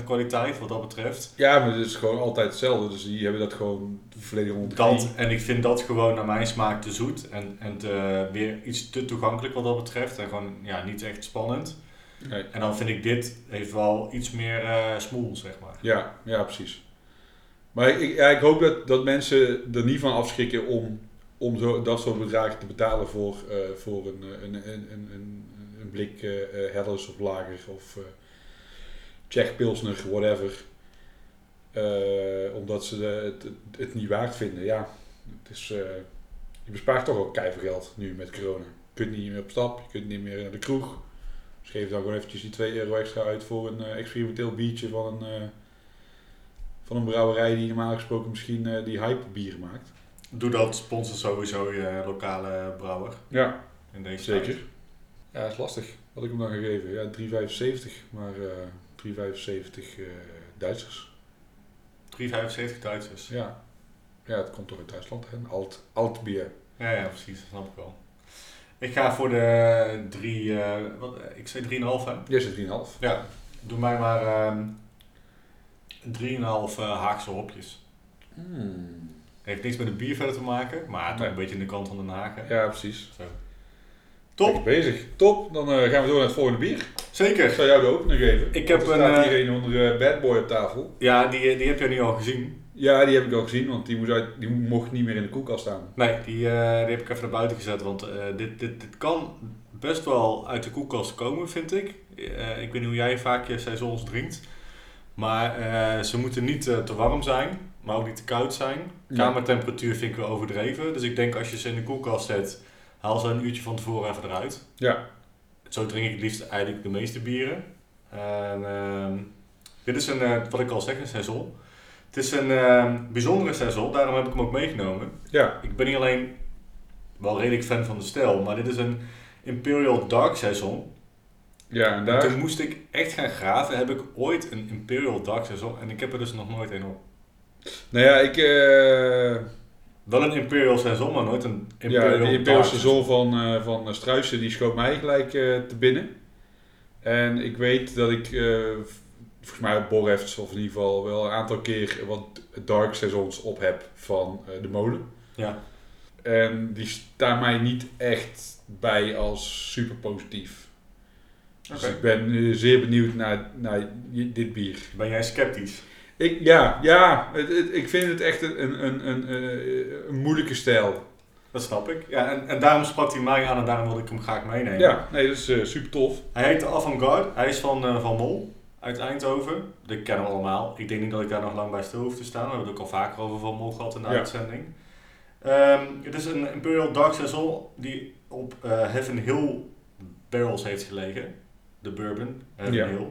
100% kwaliteit wat dat betreft. Ja, maar het is gewoon altijd hetzelfde. Dus die hebben dat gewoon volledig knie. en ik vind dat gewoon naar mijn smaak te zoet en, en te, weer iets te toegankelijk wat dat betreft. En gewoon ja, niet echt spannend. Nee. En dan vind ik dit heeft wel iets meer eh smoel, zeg maar. Ja, ja, precies. Maar ik, ja, ik hoop dat, dat mensen er niet van afschrikken om, om zo, dat soort bedragen te betalen voor, eh, voor een, eh, een, een, een, een, blik eh eh, Helles of Lager of eh Czech Pilsner, whatever. Eh, omdat ze het, het, niet waard vinden. Ja, het is, eh, je bespaart toch ook keiveel geld nu met corona. Je kunt niet meer op stap, je kunt niet meer naar de kroeg. Dus geef dan gewoon eventjes die 2 euro extra uit voor een eh, experimenteel biertje van een, eh, van een brouwerij die normaal gesproken misschien eh, die hype bieren maakt. Doe dat, sponsor sowieso je lokale brouwer Ja, in deze zeker. tijd. Ja, dat is lastig. Wat ik hem dan gegeven? Ja, 3,75. Maar eh 3,75 eh Duitsers. 3,75 Duitsers. Ja. ja, het komt toch uit Duitsland. Hè? Alt, alt bier. Ja, ja, precies, dat snap ik wel. Ik ga voor de 3, eh wat, eh, ik zei 3,5 hè? Jij zit 3,5. Ja, doe mij maar ehm 3,5 eh Haagse hopjes. Hmm. Heeft niks met het bier verder te maken, maar toch Nee. een beetje in de kant van Den Haag. hè? Ja, precies. Zo. Top, bezig. Top, dan eh, gaan we door naar het volgende bier. Ik zeker. zal jou de opener geven. Ik heb er een, staat eh, hier een onder eh, Bad Boy op tafel. Ja, die, die heb jij nu al gezien. Ja, die heb ik al gezien, want die, moest uit, die mocht niet meer in de koelkast staan. Nee, die, eh, die heb ik even naar buiten gezet, want eh, dit, dit, dit kan best wel uit de koelkast komen, vind ik. Eh, ik weet niet hoe jij vaak je saisons drinkt. Maar eh, ze moeten niet eh, te warm zijn, maar ook niet te koud zijn. Kamertemperatuur vind ik wel overdreven. Dus ik denk als je ze in de koelkast zet, haal ze een uurtje van tevoren even eruit. Ja, Zo drink ik het liefst eigenlijk de meeste bieren. En, ehm, dit is een, eh, wat ik al zeg, een saison. Het is een ehm, bijzondere saison, daarom heb ik hem ook meegenomen. ja, Ik ben niet alleen wel redelijk fan van de stijl, maar dit is een Imperial Dark Saison. ja, en daar... toen moest ik echt gaan graven, heb ik ooit een Imperial Dark Saison en ik heb er dus nog nooit een op. Nou ja, ik... eh, Wel een Imperial Saison, maar nooit een Imperial ja, die Imperial seizoen van, eh van Struisen, die schoot mij gelijk eh, te binnen. En ik weet dat ik, volgens mij op Borrefts, of in ieder geval wel een aantal keer wat dark seizoens op heb van de molen. Ja. En die staan mij niet echt bij als super positief. Dus ik ben zeer benieuwd naar, naar dit bier. Ben jij sceptisch? Ik, ja, ja het, het- ik vind het echt een, een, een, een, eh, een moeilijke stijl. Dat snap ik. Ja, en, en daarom sprak hij mij aan en daarom wilde ik hem graag meenemen. Ja, nee, dat is eh, super tof. Hij heet Avantgarde. Hij is van, eh, van Mol uit Eindhoven. Die kennen we allemaal. Ik denk niet dat ik daar nog lang bij stil hoef te staan. We hebben het ook al vaker over Van Mol gehad in de Ja. uitzending. Ehm, het is een Imperial Dark Saison die op eh Heaven Hill barrels heeft gelegen. De bourbon, Heaven Ja. Hill.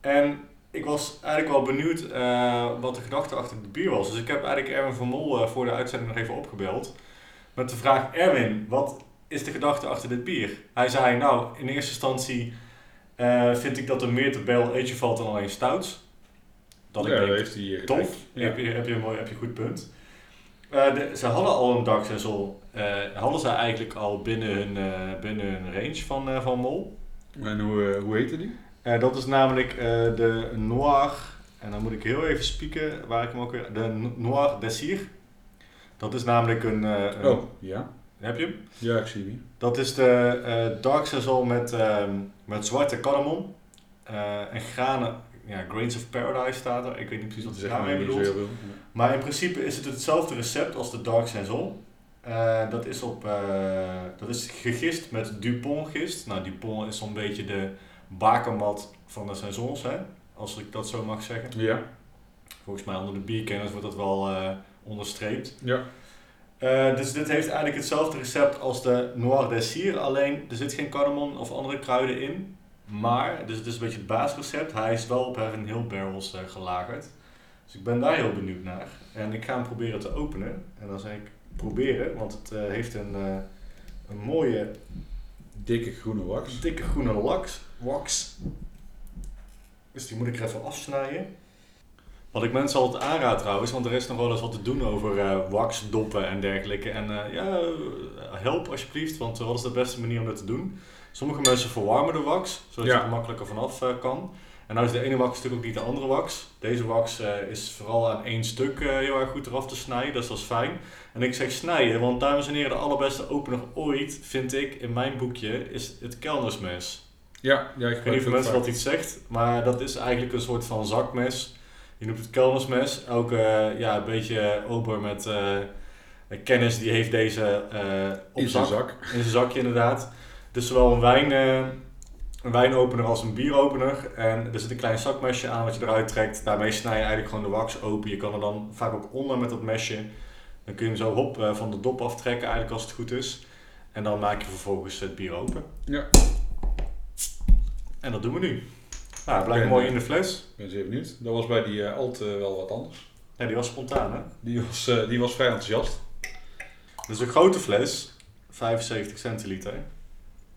En ik was eigenlijk wel benieuwd eh, wat de gedachte achter het bier was. Dus ik heb eigenlijk Erwin van Mol eh, voor de uitzending nog even opgebeld. Met de vraag, Erwin, wat is de gedachte achter dit bier? Hij zei, nou, in eerste instantie eh, vind ik dat er meer te barrel age valt dan alleen stouts. Dat ja, ik denk, heeft hij hier tof. Ja. heb, je, heb, je een mooi, heb je een goed punt. De, ze hadden al een eh hadden ze eigenlijk al binnen hun, binnen hun range van, van Mol. En hoe, hoe heette die? Eh, dat is namelijk eh, de Noir, en dan moet ik heel even spieken waar ik hem ook weer, de Noir Desir. Dat is namelijk een, eh, een- Oh, ja. heb je hem? Ja, ik zie hem. Dat is de Dark Saison met, ehm, met zwarte cardamom en granen, ja, Grains of Paradise staat er. Ik weet niet precies wat ze daarmee bedoelt. Maar in principe is het hetzelfde recept als de Dark Saison. Dat, is op, dat is gegist met Dupont gist. Nou, Dupont is zo'n beetje de bakermat van de saisons, hè? als ik dat zo mag zeggen. Ja, Volgens mij onder de bierkenners wordt dat wel eh, onderstreept. ja. Eh, dus dit heeft eigenlijk hetzelfde recept als de Noir Desir, alleen er zit geen cardamom of andere kruiden in. Maar, dus het is een beetje het basisrecept, hij is wel op Heaven Hill barrels eh, gelagerd. Dus ik ben daar heel benieuwd naar. En ik ga hem proberen te openen. En dan zeg ik proberen, want het heeft een, een mooie Dikke groene wax. dikke groene laks, wax. Dus die moet ik er even afsnijden. Wat ik mensen altijd aanraad trouwens, want er is nog wel eens wat te doen over eh wax, doppen en dergelijke. En eh, ja, eh, help alsjeblieft, want wat is de beste manier om dat te doen? Sommige mensen verwarmen de wax, zodat Ja. je er makkelijker vanaf kan. En nou is de ene wax natuurlijk ook niet de andere wax. Deze wax eh, is vooral aan één stuk eh, heel erg goed eraf te snijden, dus dat is fijn. En ik zeg snijden, want dames en heren, de allerbeste opener ooit, vind ik, in mijn boekje, is het kelnersmes. Ja, ja ik Ik weet niet of mensen dat iets zegt, maar dat is eigenlijk een soort van zakmes. Je noemt het kelnersmes. Elke eh, ja, een beetje ober met eh, kennis die heeft deze eh op In zijn zak, in zijn zakje inderdaad. Dus zowel een, wijn, een wijnopener als een bieropener. En er zit een klein zakmesje aan wat je eruit trekt. Daarmee snij je eigenlijk gewoon de wax open. Je kan er dan vaak ook onder met dat mesje. Dan kun je hem zo hop eh, van de dop aftrekken eigenlijk als het goed is. En dan maak je vervolgens het bier open. Ja. En dat doen we nu. Nou, het blijft Ben, mooi in de fles. Ik ben zeer benieuwd. Dat was bij die eh, Alt wel wat anders. Ja, die was spontaan hè. Die was, eh, die was vrij enthousiast. Dus een grote fles, 75 centiliter.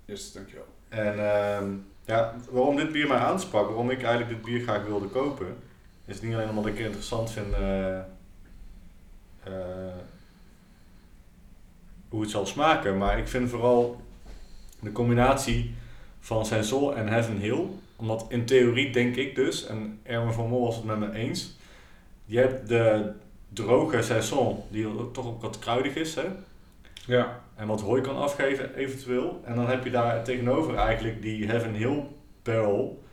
Yes, dankjewel. En ehm, ja, waarom dit bier mij aansprak, waarom ik eigenlijk dit bier graag wilde kopen, is niet alleen omdat ik het interessant vind eh, hoe het zal smaken, maar ik vind vooral de combinatie van Sensol en Heaven Hill, omdat in theorie denk ik dus, en Erwin van Mol was het met me eens, je hebt de droge Sensol, die toch ook wat kruidig is, hè? Ja, en wat hooi kan afgeven eventueel. En dan heb je daar tegenover eigenlijk die Heaven Hill barrel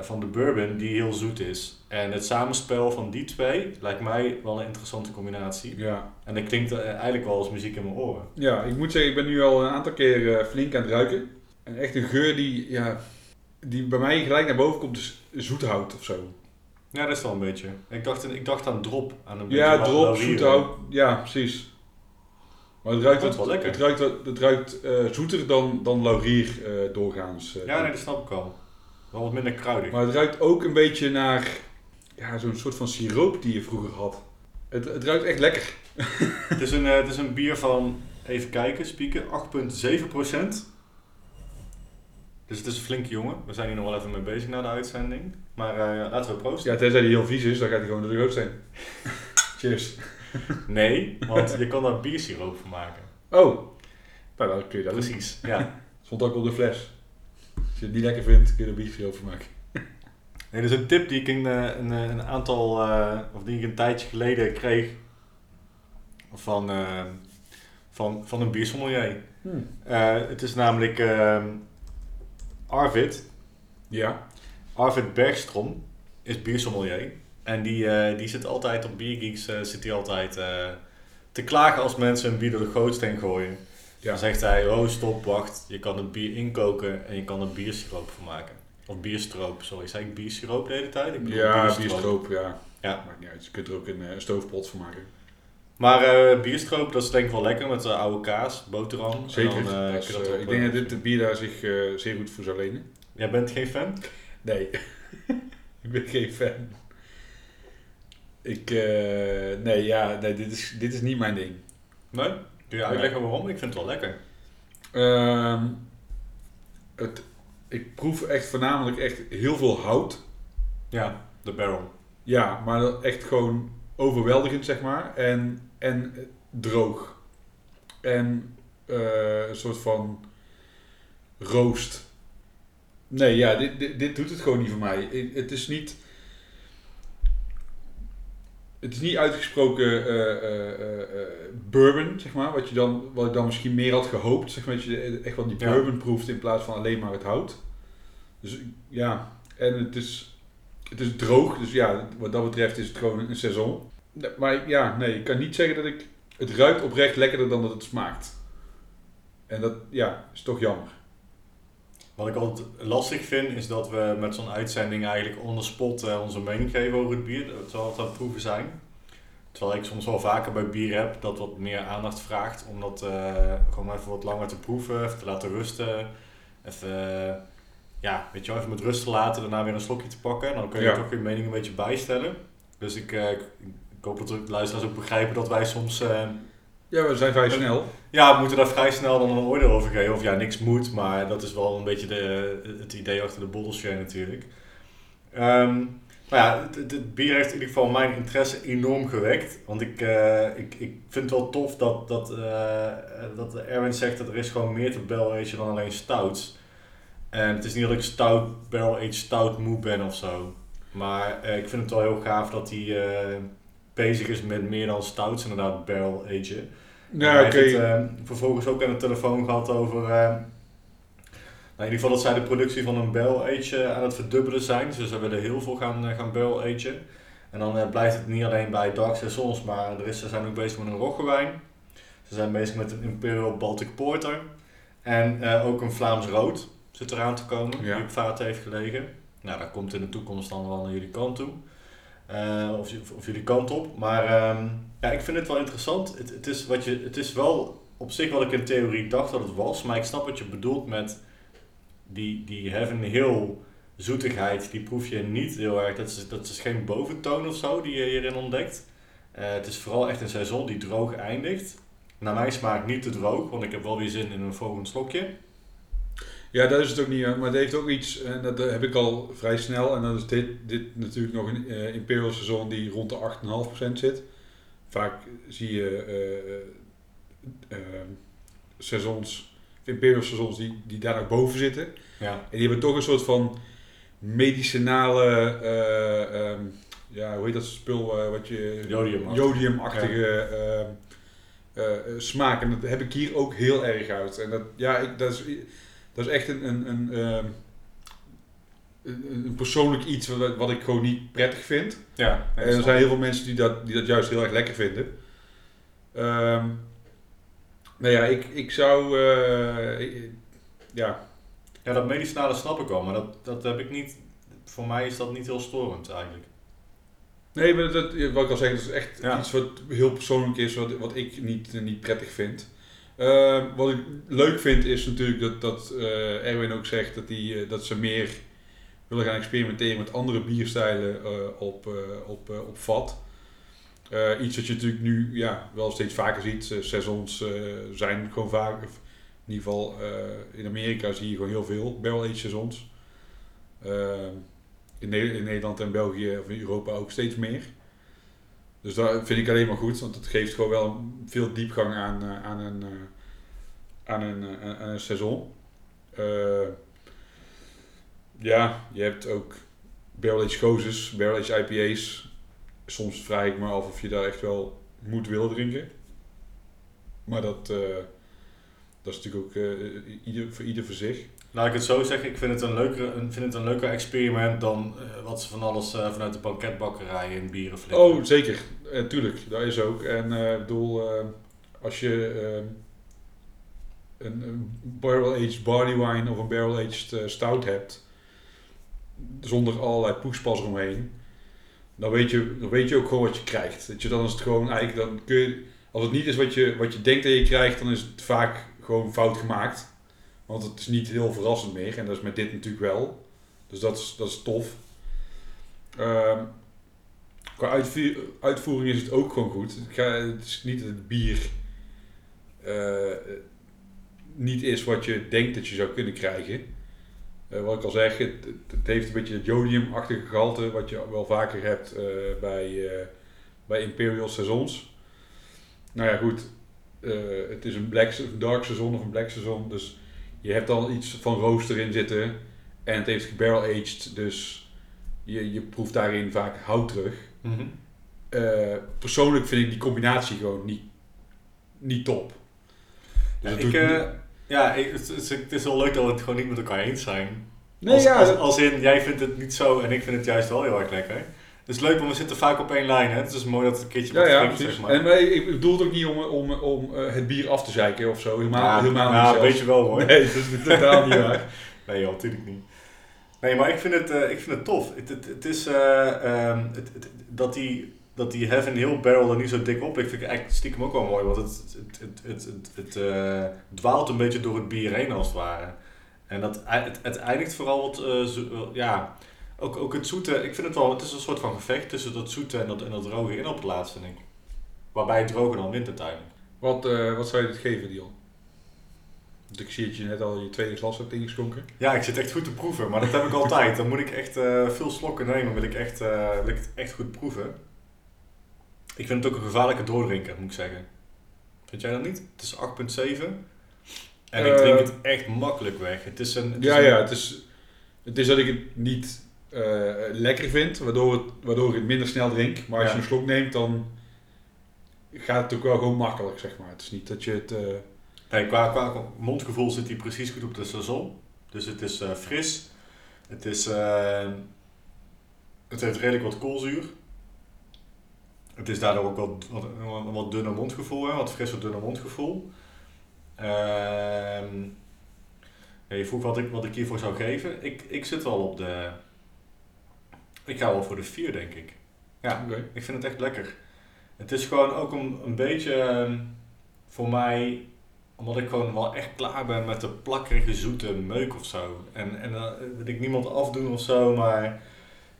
van de bourbon die heel zoet is. En het samenspel van die twee lijkt mij wel een interessante combinatie. ja. En dat klinkt eh, eigenlijk wel als muziek in mijn oren. ja, ik moet zeggen, ik ben nu al een aantal keer eh, flink aan het ruiken. En echt een geur die, ja, die bij mij gelijk naar boven komt, is zoethout of zo. Ja, dat is wel een beetje. Ik dacht, ik dacht aan drop. Aan een Ja, beetje drop, laurier. zoethout, ja, precies. Maar het ruikt, wat- lekker. Het ruikt, het ruikt eh, zoeter dan, dan laurier eh, doorgaans. eh. Ja, nee, dat snap ik al. Wel wat minder kruidig. Maar het ruikt ook een beetje naar ja, zo'n soort van siroop die je vroeger had. Het, het ruikt echt lekker. het, is een, eh, het is een bier van, even kijken, spieken, 8,7%. Dus het is een flinke jongen. We zijn hier nog wel even mee bezig na de uitzending. Maar eh, laten we proosten. Ja, tenzij die heel vies is, dan gaat hij gewoon door de zijn. Cheers. Nee, want je kan daar biersiroop van maken. Oh, nou, dan kun je dat Precies. Precies, ja. Stond ook op de fles. Als je het niet lekker vindt, kun je er biertje over maken. Nee, dat is een tip die ik een, eh, een, eh, een aantal, eh, of die ik een tijdje geleden kreeg van, eh, van, van een biersommelier. Eh, het is namelijk ehm, Arvid, Ja. Arvid Bergstrom is biersommelier. En die, eh, die zit altijd op Biergeeks, eh zit hij altijd eh, te klagen als mensen een bier door de gootsteen gooien. Ja. Dan zegt hij, oh stop, wacht, je kan het bier inkoken en je kan er biersiroop van maken. Of bierstroop, sorry. Zei ik biersiroop de hele tijd? Ik bedoel Ja, bierstroop, ja. Ja. Maakt niet uit. Je kunt er ook een eh, stoofpot van maken. Maar eh bierstroop, dat is denk ik wel lekker met de oude kaas, boterham. Zeker. En dan, eh, is, dat eh, ik denk eh, dat dit de bier daar zich eh, zeer goed voor zou lenen. Jij bent geen fan? Nee. ik ben geen fan. Ik, eh, nee, ja, nee, dit is, dit is niet mijn ding. Nee? Kun je uitleggen waarom? Ik vind het wel lekker. Ehm, het, ik proef echt voornamelijk echt heel veel hout. Ja, de barrel. Ja, maar dat echt gewoon overweldigend, zeg maar. En, en droog. En eh, een soort van roost. Nee, ja, dit, dit, dit doet het gewoon niet voor mij. Het is niet... Het is niet uitgesproken eh, bourbon, zeg maar. Wat, je dan, wat ik dan misschien meer had gehoopt. Zeg maar, dat je echt wel die Ja. bourbon proeft in plaats van alleen maar het hout. Dus ja, en het is, het is droog. Dus ja, wat dat betreft is het gewoon een seizoen. Maar ja, nee, ik kan niet zeggen dat ik... Het ruikt oprecht lekkerder dan dat het smaakt. En dat, ja, is toch jammer. Wat ik altijd lastig vind, is dat we met zo'n uitzending eigenlijk on the spot eh, onze mening geven over het bier, terwijl het aan het proeven zijn. Terwijl ik soms wel vaker bij bier heb dat wat meer aandacht vraagt om dat eh, gewoon even wat langer te proeven, even te laten rusten. Even, eh, ja, weet je wel, even met rust te laten, daarna weer een slokje te pakken. En dan kun je Ja. toch je mening een beetje bijstellen. Dus ik, ik, ik hoop dat de luisteraars ook begrijpen dat wij soms... ja, we zijn vrij snel. Ja, we moeten daar vrij snel dan een oordeel over geven. Of ja, niks moet, maar dat is wel een beetje de, het idee achter de Bottleshare natuurlijk. Um, maar ja, het, bier heeft in ieder geval mijn interesse enorm gewekt. Want ik, uh, ik, ik vind het wel tof dat, dat, uh, dat Erwin zegt dat er is gewoon meer te barrel age dan alleen stout. En het is niet dat ik stout, barrel age stout moe ben of zo. Maar ik vind het wel heel gaaf dat hij bezig is met meer dan stouts inderdaad barrel agen. Ja, oké. Okay. Heeft vervolgens ook aan de telefoon gehad over nou, in ieder geval dat zij de productie van een barrel age aan het verdubbelen zijn. Dus ze willen heel veel gaan, eh, gaan barrel agen. En dan uh, blijft het niet alleen bij dark saisons, maar er is, ze zijn ook bezig met een roggewijn. Ze zijn bezig met een Imperial Baltic Porter. En uh, ook een Vlaams Rood zit eraan te komen, die op vaten heeft gelegen. Nou, dat komt in de toekomst dan wel naar jullie kant toe. Uh, of, of, jullie kant op. Maar um, ja, ik vind het wel interessant. Het, het, is wat je, het is wel op zich wat ik in theorie dacht dat het was. Maar ik snap wat je bedoelt met die, die Heaven Hill zoetigheid, die proef je niet heel erg. Dat is, dat is geen boventoon of zo die je hierin ontdekt. Uh, het is vooral echt een seizoen die droog eindigt. Naar mijn smaak niet te droog, want ik heb wel weer zin in een volgend slokje. Ja, dat is het ook niet, maar het heeft ook iets, en dat heb ik al vrij snel, en dan is dit, dit natuurlijk nog een uh, Imperial seizoen die rond de 8,5% zit. Vaak zie je uh, seizoens Imperial stations die, die daar nog boven zitten. Ja. En die hebben toch een soort van medicinale, uh, um, ja, hoe heet dat spul uh, wat je... Jodium. Jodiumachtige ja. uh, smaak. En dat heb ik hier ook heel erg uit. En dat, ja, ik, dat, is, dat is echt een, een, een, ehm, een, een persoonlijk iets wat, wat, ik gewoon niet prettig vind. Ja, en er zijn heel veel mensen die dat, die dat juist heel erg lekker vinden. Um, nou ja, ik, ik zou. Uh, ja. Ja, dat medicinale snap ik wel, maar dat, dat heb ik niet. Voor mij is dat niet heel storend eigenlijk. Nee, maar dat, wat ik al zeggen, dat is echt iets wat heel persoonlijk is, wat, wat ik niet, niet prettig vind. Uh, wat ik leuk vind is natuurlijk dat, dat uh, Erwin ook zegt dat, die, dat ze meer willen gaan experimenteren met andere bierstijlen op, op, op vat. Iets wat je natuurlijk nu ja, wel steeds vaker ziet. Seizoens zijn gewoon vaak, in ieder geval in Amerika zie je gewoon heel veel barrel aged seizoens. in, ne in Nederland en België of in Europa ook steeds meer. Dus dat vind ik alleen maar goed, want het geeft gewoon wel veel diepgang aan, aan, een, aan, een, aan een seizoen. ja, je hebt ook barrel aged gozes, IPA's soms vraag ik me af of je daar echt wel moet willen drinken. Maar dat, dat is natuurlijk ook ieder, voor ieder voor zich. Laat ik het zo zeggen, ik vind het een leuker, vind het een leuker experiment dan uh, wat ze van alles vanuit de banketbakkerij in bieren flikken. Oh, zeker. tuurlijk, dat is ook. En ik bedoel, als je een, een barrel-aged barley wine of een barrel-aged stout hebt, zonder allerlei poespas omheen, dan weet je, dan weet je ook gewoon wat je krijgt. Dat je, dan is het gewoon eigenlijk, dan kun je, als het niet is wat je, wat je denkt dat je krijgt, dan is het vaak gewoon fout gemaakt. Want het is niet heel verrassend meer. En dat is met dit natuurlijk wel. Dus dat is, dat is tof. Uh, qua uitvoering is het ook gewoon goed. Het is niet dat het bier uh, niet is wat je denkt dat je zou kunnen krijgen. Uh, wat ik al zeg, het, het, heeft een beetje het jodiumachtige gehalte wat je wel vaker hebt uh, bij, bij Imperial Saisons. Nou ja, goed. het is een black, dark seizoen of een black seizoen, dus je hebt al iets van rooster in zitten. En het heeft barrel aged, dus je, je proeft daarin vaak hout terug. Mm -hmm. persoonlijk vind ik die combinatie gewoon niet, niet top. Dus ja, ik, ja, het, is, het is wel leuk dat we het gewoon niet met elkaar eens zijn. Nee, als, ja. als, als, in, jij vindt het niet zo en ik vind het juist wel heel erg lekker. Het is leuk, want we zitten vaak op één lijn. Hè? Het is mooi dat het een keertje ja, ja, zeg maar. En, maar ik bedoel het ook niet om, om, om uh, het bier af te zeiken of zo. Helemaal, ja, helemaal ja, niet weet je wel hoor. Nee, dat is totaal niet waar. Nee joh, natuurlijk niet. Nee, maar ik vind het, uh, ik vind het tof. Het, het, het is uh, um, het, dat die dat die Heaven Hill barrel er niet zo dik op. Ik vind het eigenlijk stiekem ook wel mooi, want het, het, het, het, het, uh, dwaalt een beetje door het bier heen als het ware. En dat, het, het eindigt vooral wat, uh, ja, Ook, ook het zoete, ik vind het wel, het is een soort van gevecht tussen dat zoete en dat, en dat droge in op het laatste, vind ik. Waarbij het droge dan wint uiteindelijk. Wat, eh, wat zou je dit geven, Dion? Want ik zie dat je net al je tweede glas hebt ingeschonken. Ja, ik zit echt goed te proeven, maar dat heb ik altijd. Dan moet ik echt eh, veel slokken nemen, wil ik, echt, eh, wil ik het echt goed proeven. Ik vind het ook een gevaarlijke doordrinker, moet ik zeggen. Vind jij dat niet? Het is 8,7. En ik Eh, drink het echt makkelijk weg. Het is een, het is Ja, een- ja, het is, het is dat ik het niet eh, lekker vind, waardoor, het, waardoor ik het minder snel drink. Maar als Ja. je een slok neemt, dan gaat het ook wel gewoon makkelijk, zeg maar. Het is niet dat je het... eh, Nee, qua, qua mondgevoel zit hij precies goed op de seizoen. Dus het is eh, fris. Het is... het heeft redelijk wat koolzuur. Het is daardoor ook wat, wat, een wat dunner mondgevoel, hè? wat frisser dunner mondgevoel. Ehm, ja, je vroeg wat ik, wat ik hiervoor zou geven. Ik, ik zit wel op de... Ik ga wel voor de 4, denk ik. Ja, ik vind het echt lekker. Het is gewoon ook een, een beetje ehm, voor mij, omdat ik gewoon wel echt klaar ben met de plakkerige zoete meuk of zo. En, en dan wil ik niemand afdoen of zo, maar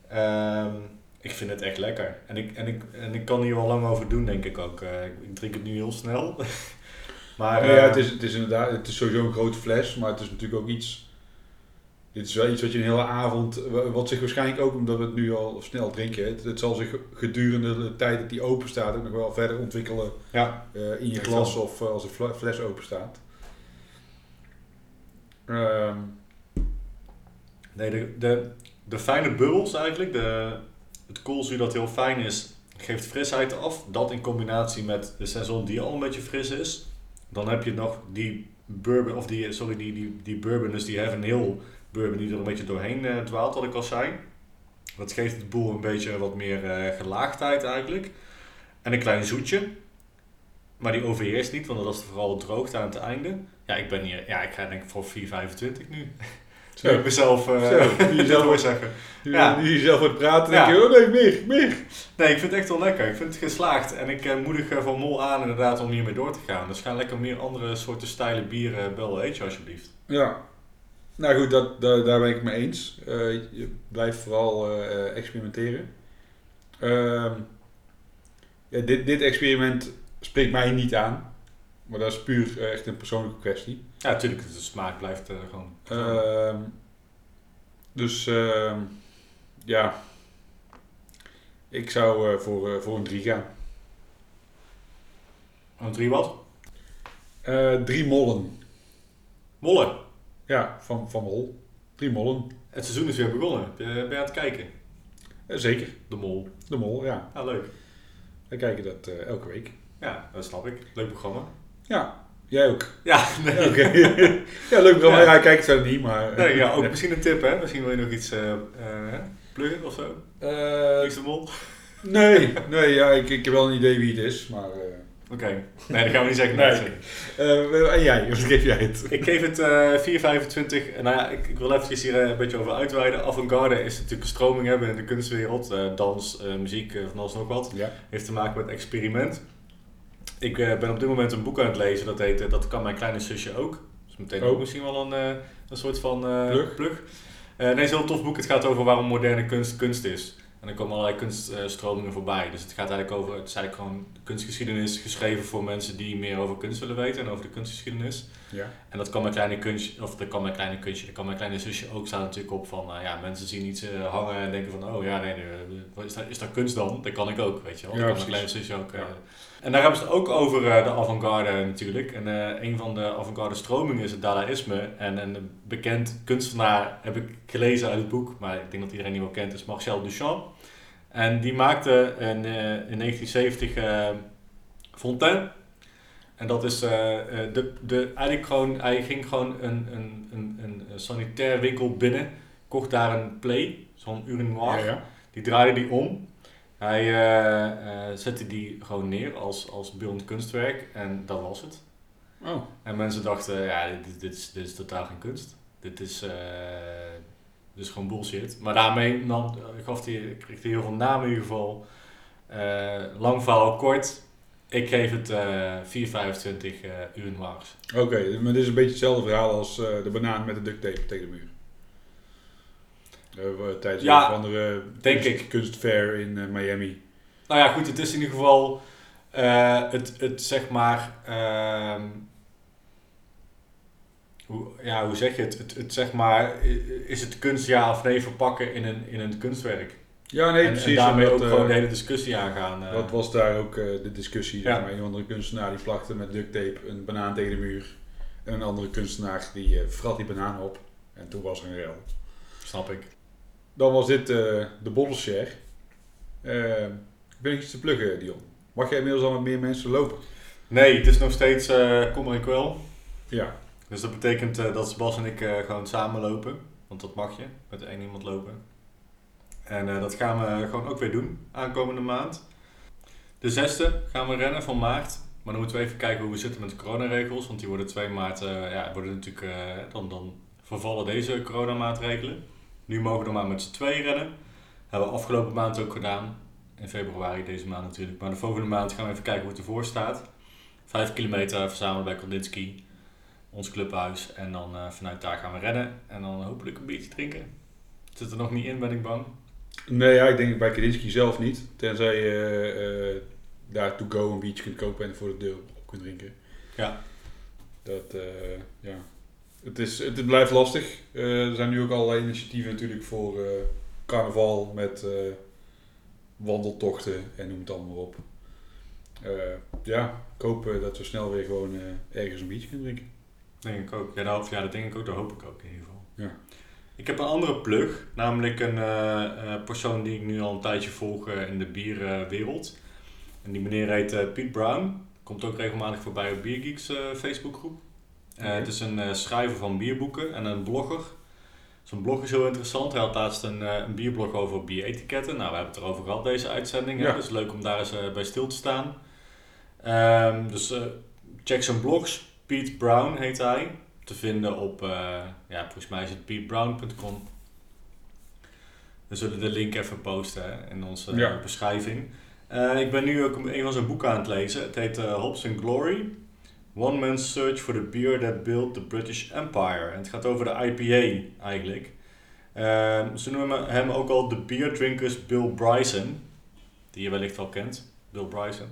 ehm, ik vind het echt lekker. En ik, en, ik, en ik kan hier wel lang over doen, denk ik ook. Eh, ik, drink het nu heel snel. maar Maar ja, eh, het is, het is inderdaad, het is sowieso een grote fles, maar het is natuurlijk ook iets... Dit is wel iets wat je een hele avond, wat zich waarschijnlijk ook, omdat we het nu al snel drinken, het, het zal zich gedurende de tijd dat die open staat ook nog wel verder ontwikkelen ja, eh, in je glas of eh, als een fle- fles open staat. Ehm, Nee, de, de, de fijne bubbels eigenlijk, de, het koolzuur dat heel fijn is, geeft frisheid af. Dat in combinatie met de seizoen die al een beetje fris is. Dan heb je nog die bourbon, of die, sorry, die, die, die bourbon, dus die Heaven Hill bourbon die er een beetje doorheen eh, dwaalt, wat ik al zei. Dat geeft het boel een beetje wat meer eh, gelaagdheid eigenlijk. En een klein zoetje. Maar die overheerst niet, want dat is vooral droogte aan het einde. Ja, ik ben hier, ja, ik ga denk ik voor 4,25 nu. Zo. Ik mezelf uh, Zo, jezelf- zeggen. Ja. je zelf wordt praten, Ja. denk je, oh nee, meer, meer. Nee, ik vind het echt wel lekker. Ik vind het geslaagd. En ik moedig Van Mol aan inderdaad om hiermee door te gaan. Dus ga lekker meer andere soorten stijle bieren bellen eetje alsjeblieft. Ja. Nou goed, dat, daar, daar ben ik het mee eens. Eh, je blijft vooral eh, experimenteren. Ehm, ja, dit, dit experiment spreekt mij niet aan. Maar dat is puur eh, echt een persoonlijke kwestie. Ja, natuurlijk. De smaak blijft gewoon... Ehm, dus ehm, ja, ik zou voor, voor een 3 gaan. Een drie wat? Eh, drie mollen. Ja, van, van Mol. Drie mollen. Het seizoen is weer begonnen. Ben je, aan het kijken? Eh, zeker, De Mol. de Mol, ja. Ja, leuk. We kijken dat eh, elke week. Ja, dat snap ik. Leuk programma. Ja, jij ook. Ja, nee. Ja, leuk programma. Ja. Ja, ik kijk het verder niet, maar... nee ja, ook misschien een tip hè. Misschien wil je nog iets eh eh, pluggen of zo. Eh, Niks de Mol. nee, nee ja, ik, ik heb wel een idee wie het is, maar... Oké. Nee, dat gaan we niet zeggen. Nee. Nee. eh, en jij, wat geef jij het? Ik geef het eh 4,25. En nou ja, ik, ik wil even hier eh, een beetje over uitweiden. Avant-garde is natuurlijk een stroming hebben in de kunstwereld. Eh, dans, eh, muziek, van alles en nog wat. Ja. Heeft te maken met experiment. Ik eh, ben op dit moment een boek aan het lezen. Dat heet Dat kan mijn kleine zusje ook. Dus meteen Oh. ook misschien wel een, een soort van eh, Plug. plug. Eh, nee, het is een heel tof boek. Het gaat over waarom moderne kunst kunst is. En er komen allerlei kunststromingen voorbij. Dus het gaat eigenlijk over, het is eigenlijk gewoon kunstgeschiedenis geschreven voor mensen die meer over kunst willen weten en over de kunstgeschiedenis. Ja. En dat kan mijn kleine kunstje, of dat kan mijn kleine kunstje, dat kan mijn kleine zusje ook staan natuurlijk op van, nou ja, mensen zien iets eh, hangen en denken van, oh ja, nee, nee, eh, is, dat, is dat kunst dan? Dat kan ik ook, weet je wel. Ja, dat kan mijn kleine zusje ook. eh. Ja. En daar hebben ze het ook over eh, de avant-garde natuurlijk. En eh, een van de avant-garde stromingen is het Dadaïsme. En een bekend kunstenaar heb ik gelezen uit het boek, maar ik denk dat iedereen die wel kent, is Marcel Duchamp. En die maakte in, eh, in 1970 eh Fontaine. En dat is de, de, eigenlijk gewoon, hij ging gewoon een, een, een, een sanitair winkel binnen, kocht daar een play, zo'n urinoir. Ja, ja. Die draaide die om. Hij eh, eh, zette die gewoon neer als, als beeldend kunstwerk en dat was het. Oh, En mensen dachten, ja, dit, dit, is, dit is totaal geen kunst. Dit is, eh, dit is gewoon bullshit. Maar daarmee nam, gaf hij, kreeg hij heel veel namen in ieder geval. Eh, lang verhaal kort. Ik geef het eh 4,25 eh uur oké. Maar dit is een beetje hetzelfde verhaal als eh, de banaan met de duct tape tegen de muur. Eh, tijdens Ja, een of andere denk kunst- ik. kunstfair in eh, Miami. Nou ja, goed, het is in ieder geval eh, het, het zeg maar. ehm, hoe, ja, hoe zeg je het? Het, het zeg maar. Is het kunst ja of nee verpakken in een, in een kunstwerk? Ja, nee, en, precies. en daarmee ook gewoon de hele discussie aangaan. Dat was daar ook de discussie. Ja. Een andere kunstenaar die plakte met duct tape een banaan tegen de muur. En een andere kunstenaar die vrat die banaan op. En toen was er een rel. Snap ik. Dan was dit eh, de Bottleshare. Eh ik ben iets te pluggen, Dion. Mag jij inmiddels al met meer mensen lopen? Nee, het is nog steeds eh kommer en kwel. Ja. Dus dat betekent eh, dat Bas en ik gewoon samen lopen. Want dat mag je, met één iemand lopen. En dat gaan we gewoon ook weer doen, aankomende maand. De zesde gaan we rennen van maart. Maar dan moeten we even kijken hoe we zitten met de coronaregels. Want die worden 2 maart, ja, worden natuurlijk, dan, dan vervallen deze coronamaatregelen. Nu mogen we maar met z'n tweeën rennen. Hebben we afgelopen maand ook gedaan. In februari deze maand natuurlijk. Maar de volgende maand gaan we even kijken hoe het ervoor staat. Vijf kilometer verzamelen bij Kondinski ons clubhuis. En dan eh, vanuit daar gaan we rennen. En dan hopelijk een biertje drinken. Zit er nog niet in, ben ik bang. Nee, ja, ik denk bij Kedinski zelf niet. Tenzij je eh, daar to go een biertje kunt kopen en voor de deur op kunt drinken. Ja. Dat, eh, ja. Het, is, het, blijft lastig. Eh, er zijn nu ook allerlei initiatieven natuurlijk voor eh, carnaval met eh, wandeltochten en noem het allemaal op. Ja, ik hoop dat we snel weer gewoon ergens een biertje kunnen drinken. Denk ik ook. Ja, dat, ja, dat denk ik ook. Dat hoop ik ook in ieder geval. Ja. Ik heb een andere plug. Namelijk een persoon die ik nu al een tijdje volg in de bierwereld. en die meneer heet Piet Brown. Komt ook regelmatig voorbij op Biergeeks Facebookgroep. Eh. Het is een eh, schrijver van bierboeken en een blogger. Zijn blog is heel interessant. Hij had laatst een, eh, een bierblog over bieretiketten. Nou, we hebben het erover gehad deze uitzending. Ja. Dus leuk om daar eens bij stil te staan. Ehm, dus check zijn blogs. Pete Brown heet hij. Te vinden op, ja, volgens mij is het petebrown.com. We zullen de link even posten hè, in onze Ja. beschrijving. Ik ben nu ook een van zijn boeken aan het lezen. Het heet Hops and Glory. One Man's Search for the Beer That Built the British Empire. En het gaat over de IPA eigenlijk. Ehm, ze noemen hem ook al de beer drinkers Bill Bryson. Die je wellicht al kent. Bill Bryson.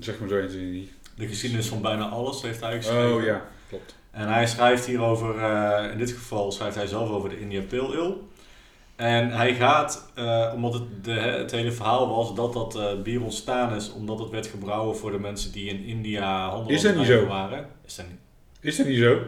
Zeg maar zo eens in niet. De geschiedenis van bijna alles heeft hij geschreven. Oh ja, klopt. En hij schrijft hier over, eh, in dit geval schrijft hij zelf over de India Pale Ale. En hij gaat, eh, omdat het, de, het hele verhaal was dat dat eh, bier ontstaan is, omdat het werd gebrouwen voor de mensen die in India handel Is dat niet zo? waren. Is dat niet? Is dat niet zo?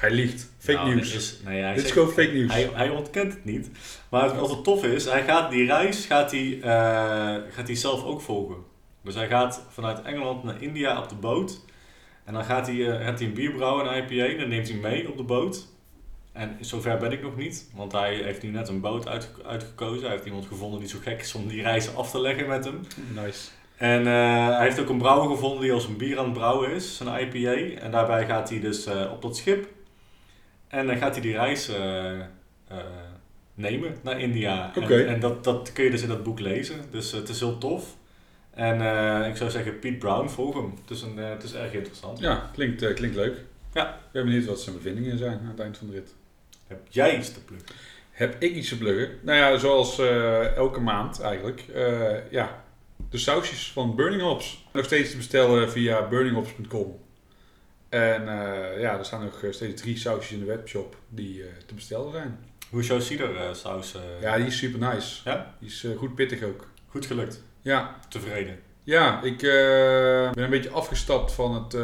Hij liegt. Fake Nou, nieuws. dit is- nee, hij Dit is zegt- gewoon fake nieuws. Hij, hij ontkent het niet. Maar wat het tof is, hij gaat die reis gaat hij, eh, gaat hij zelf ook volgen. Dus hij gaat vanuit Engeland naar India op de boot. En dan gaat hij, gaat hij een bier brouwen, een IPA. Dan neemt hij mee op de boot. En zover ben ik nog niet. Want hij heeft nu net een boot uit, uitgekozen. Hij heeft iemand gevonden die zo gek is om die reis af te leggen met hem. Nice. En eh, hij heeft ook een brouwer gevonden die als een bier aan het brouwen is, een IPA. En daarbij gaat hij dus eh, op dat schip. En dan gaat hij die reis eh, nemen naar India. Oké. En, en dat, dat kun je dus in dat boek lezen. Dus het is heel tof. En ik zou zeggen, Pete Brown, volg hem. Het is, een, het is erg interessant. Ja, klinkt, klinkt leuk. Ja. Ik ben benieuwd wat zijn bevindingen zijn aan het eind van de rit. Heb jij iets te plukken? Heb ik iets te pluggen? Nou ja, zoals eh, elke maand eigenlijk. Eh, ja, de sausjes van Burning Hops. Nog steeds te bestellen via burninghops.com. En eh, ja, er staan nog steeds drie sausjes in de webshop die te bestellen zijn. Hoe is jouw cider saus? Ja, die is super nice. Ja? Die is goed pittig ook. Goed gelukt. Ja, Tevreden. ja ik ben een beetje afgestapt van het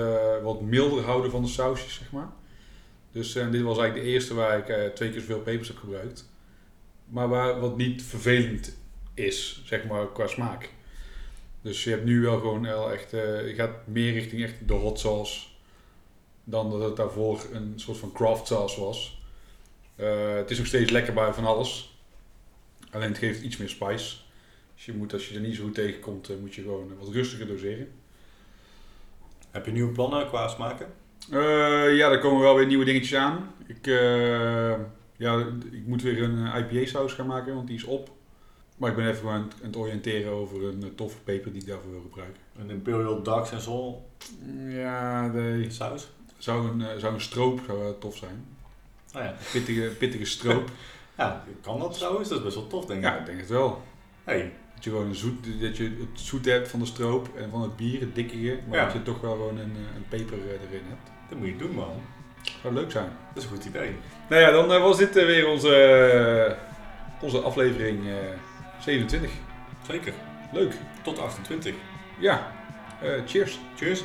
wat milder houden van de sausjes, zeg maar. Dus eh, dit was eigenlijk de eerste waar ik eh, twee keer zoveel pepers heb gebruikt. Maar waar, wat niet vervelend is, zeg maar, qua smaak. Dus je hebt nu wel gewoon echt, eh, je gaat meer richting echt de hot sauce. Dan dat het daarvoor een soort van craft sauce was. Het is nog steeds lekker bij van alles. Alleen het geeft iets meer spice. Dus je moet, als je er niet zo goed tegenkomt, moet je gewoon wat rustiger doseren. Heb je nieuwe plannen qua smaken? Eh, ja, er komen wel weer nieuwe dingetjes aan. Ik, eh, ja, ik moet weer een IPA-saus gaan maken, want die is op. Maar ik ben even aan het, aan het oriënteren over een eh, toffe peper die ik daarvoor wil gebruiken. Een Imperial Dark Sensor Ja, de, saus? zou, een, zou een stroop zou tof zijn. Nou ja. Pittige, pittige stroop. Ja, kan dat trouwens? Dat is best wel tof, denk ik. Ja, ik denk het wel. Hey, Dat je gewoon een zoet, dat je het zoet hebt van de stroop en van het bier, het dikkige, maar Ja. dat je toch wel gewoon een, een peper erin hebt. Dat moet je doen, man. Zou leuk zijn. Dat is een goed idee. Nou ja, dan eh, was dit eh, weer onze, eh, onze aflevering eh 27. Zeker. Leuk. Tot 28. Ja, cheers. Cheers.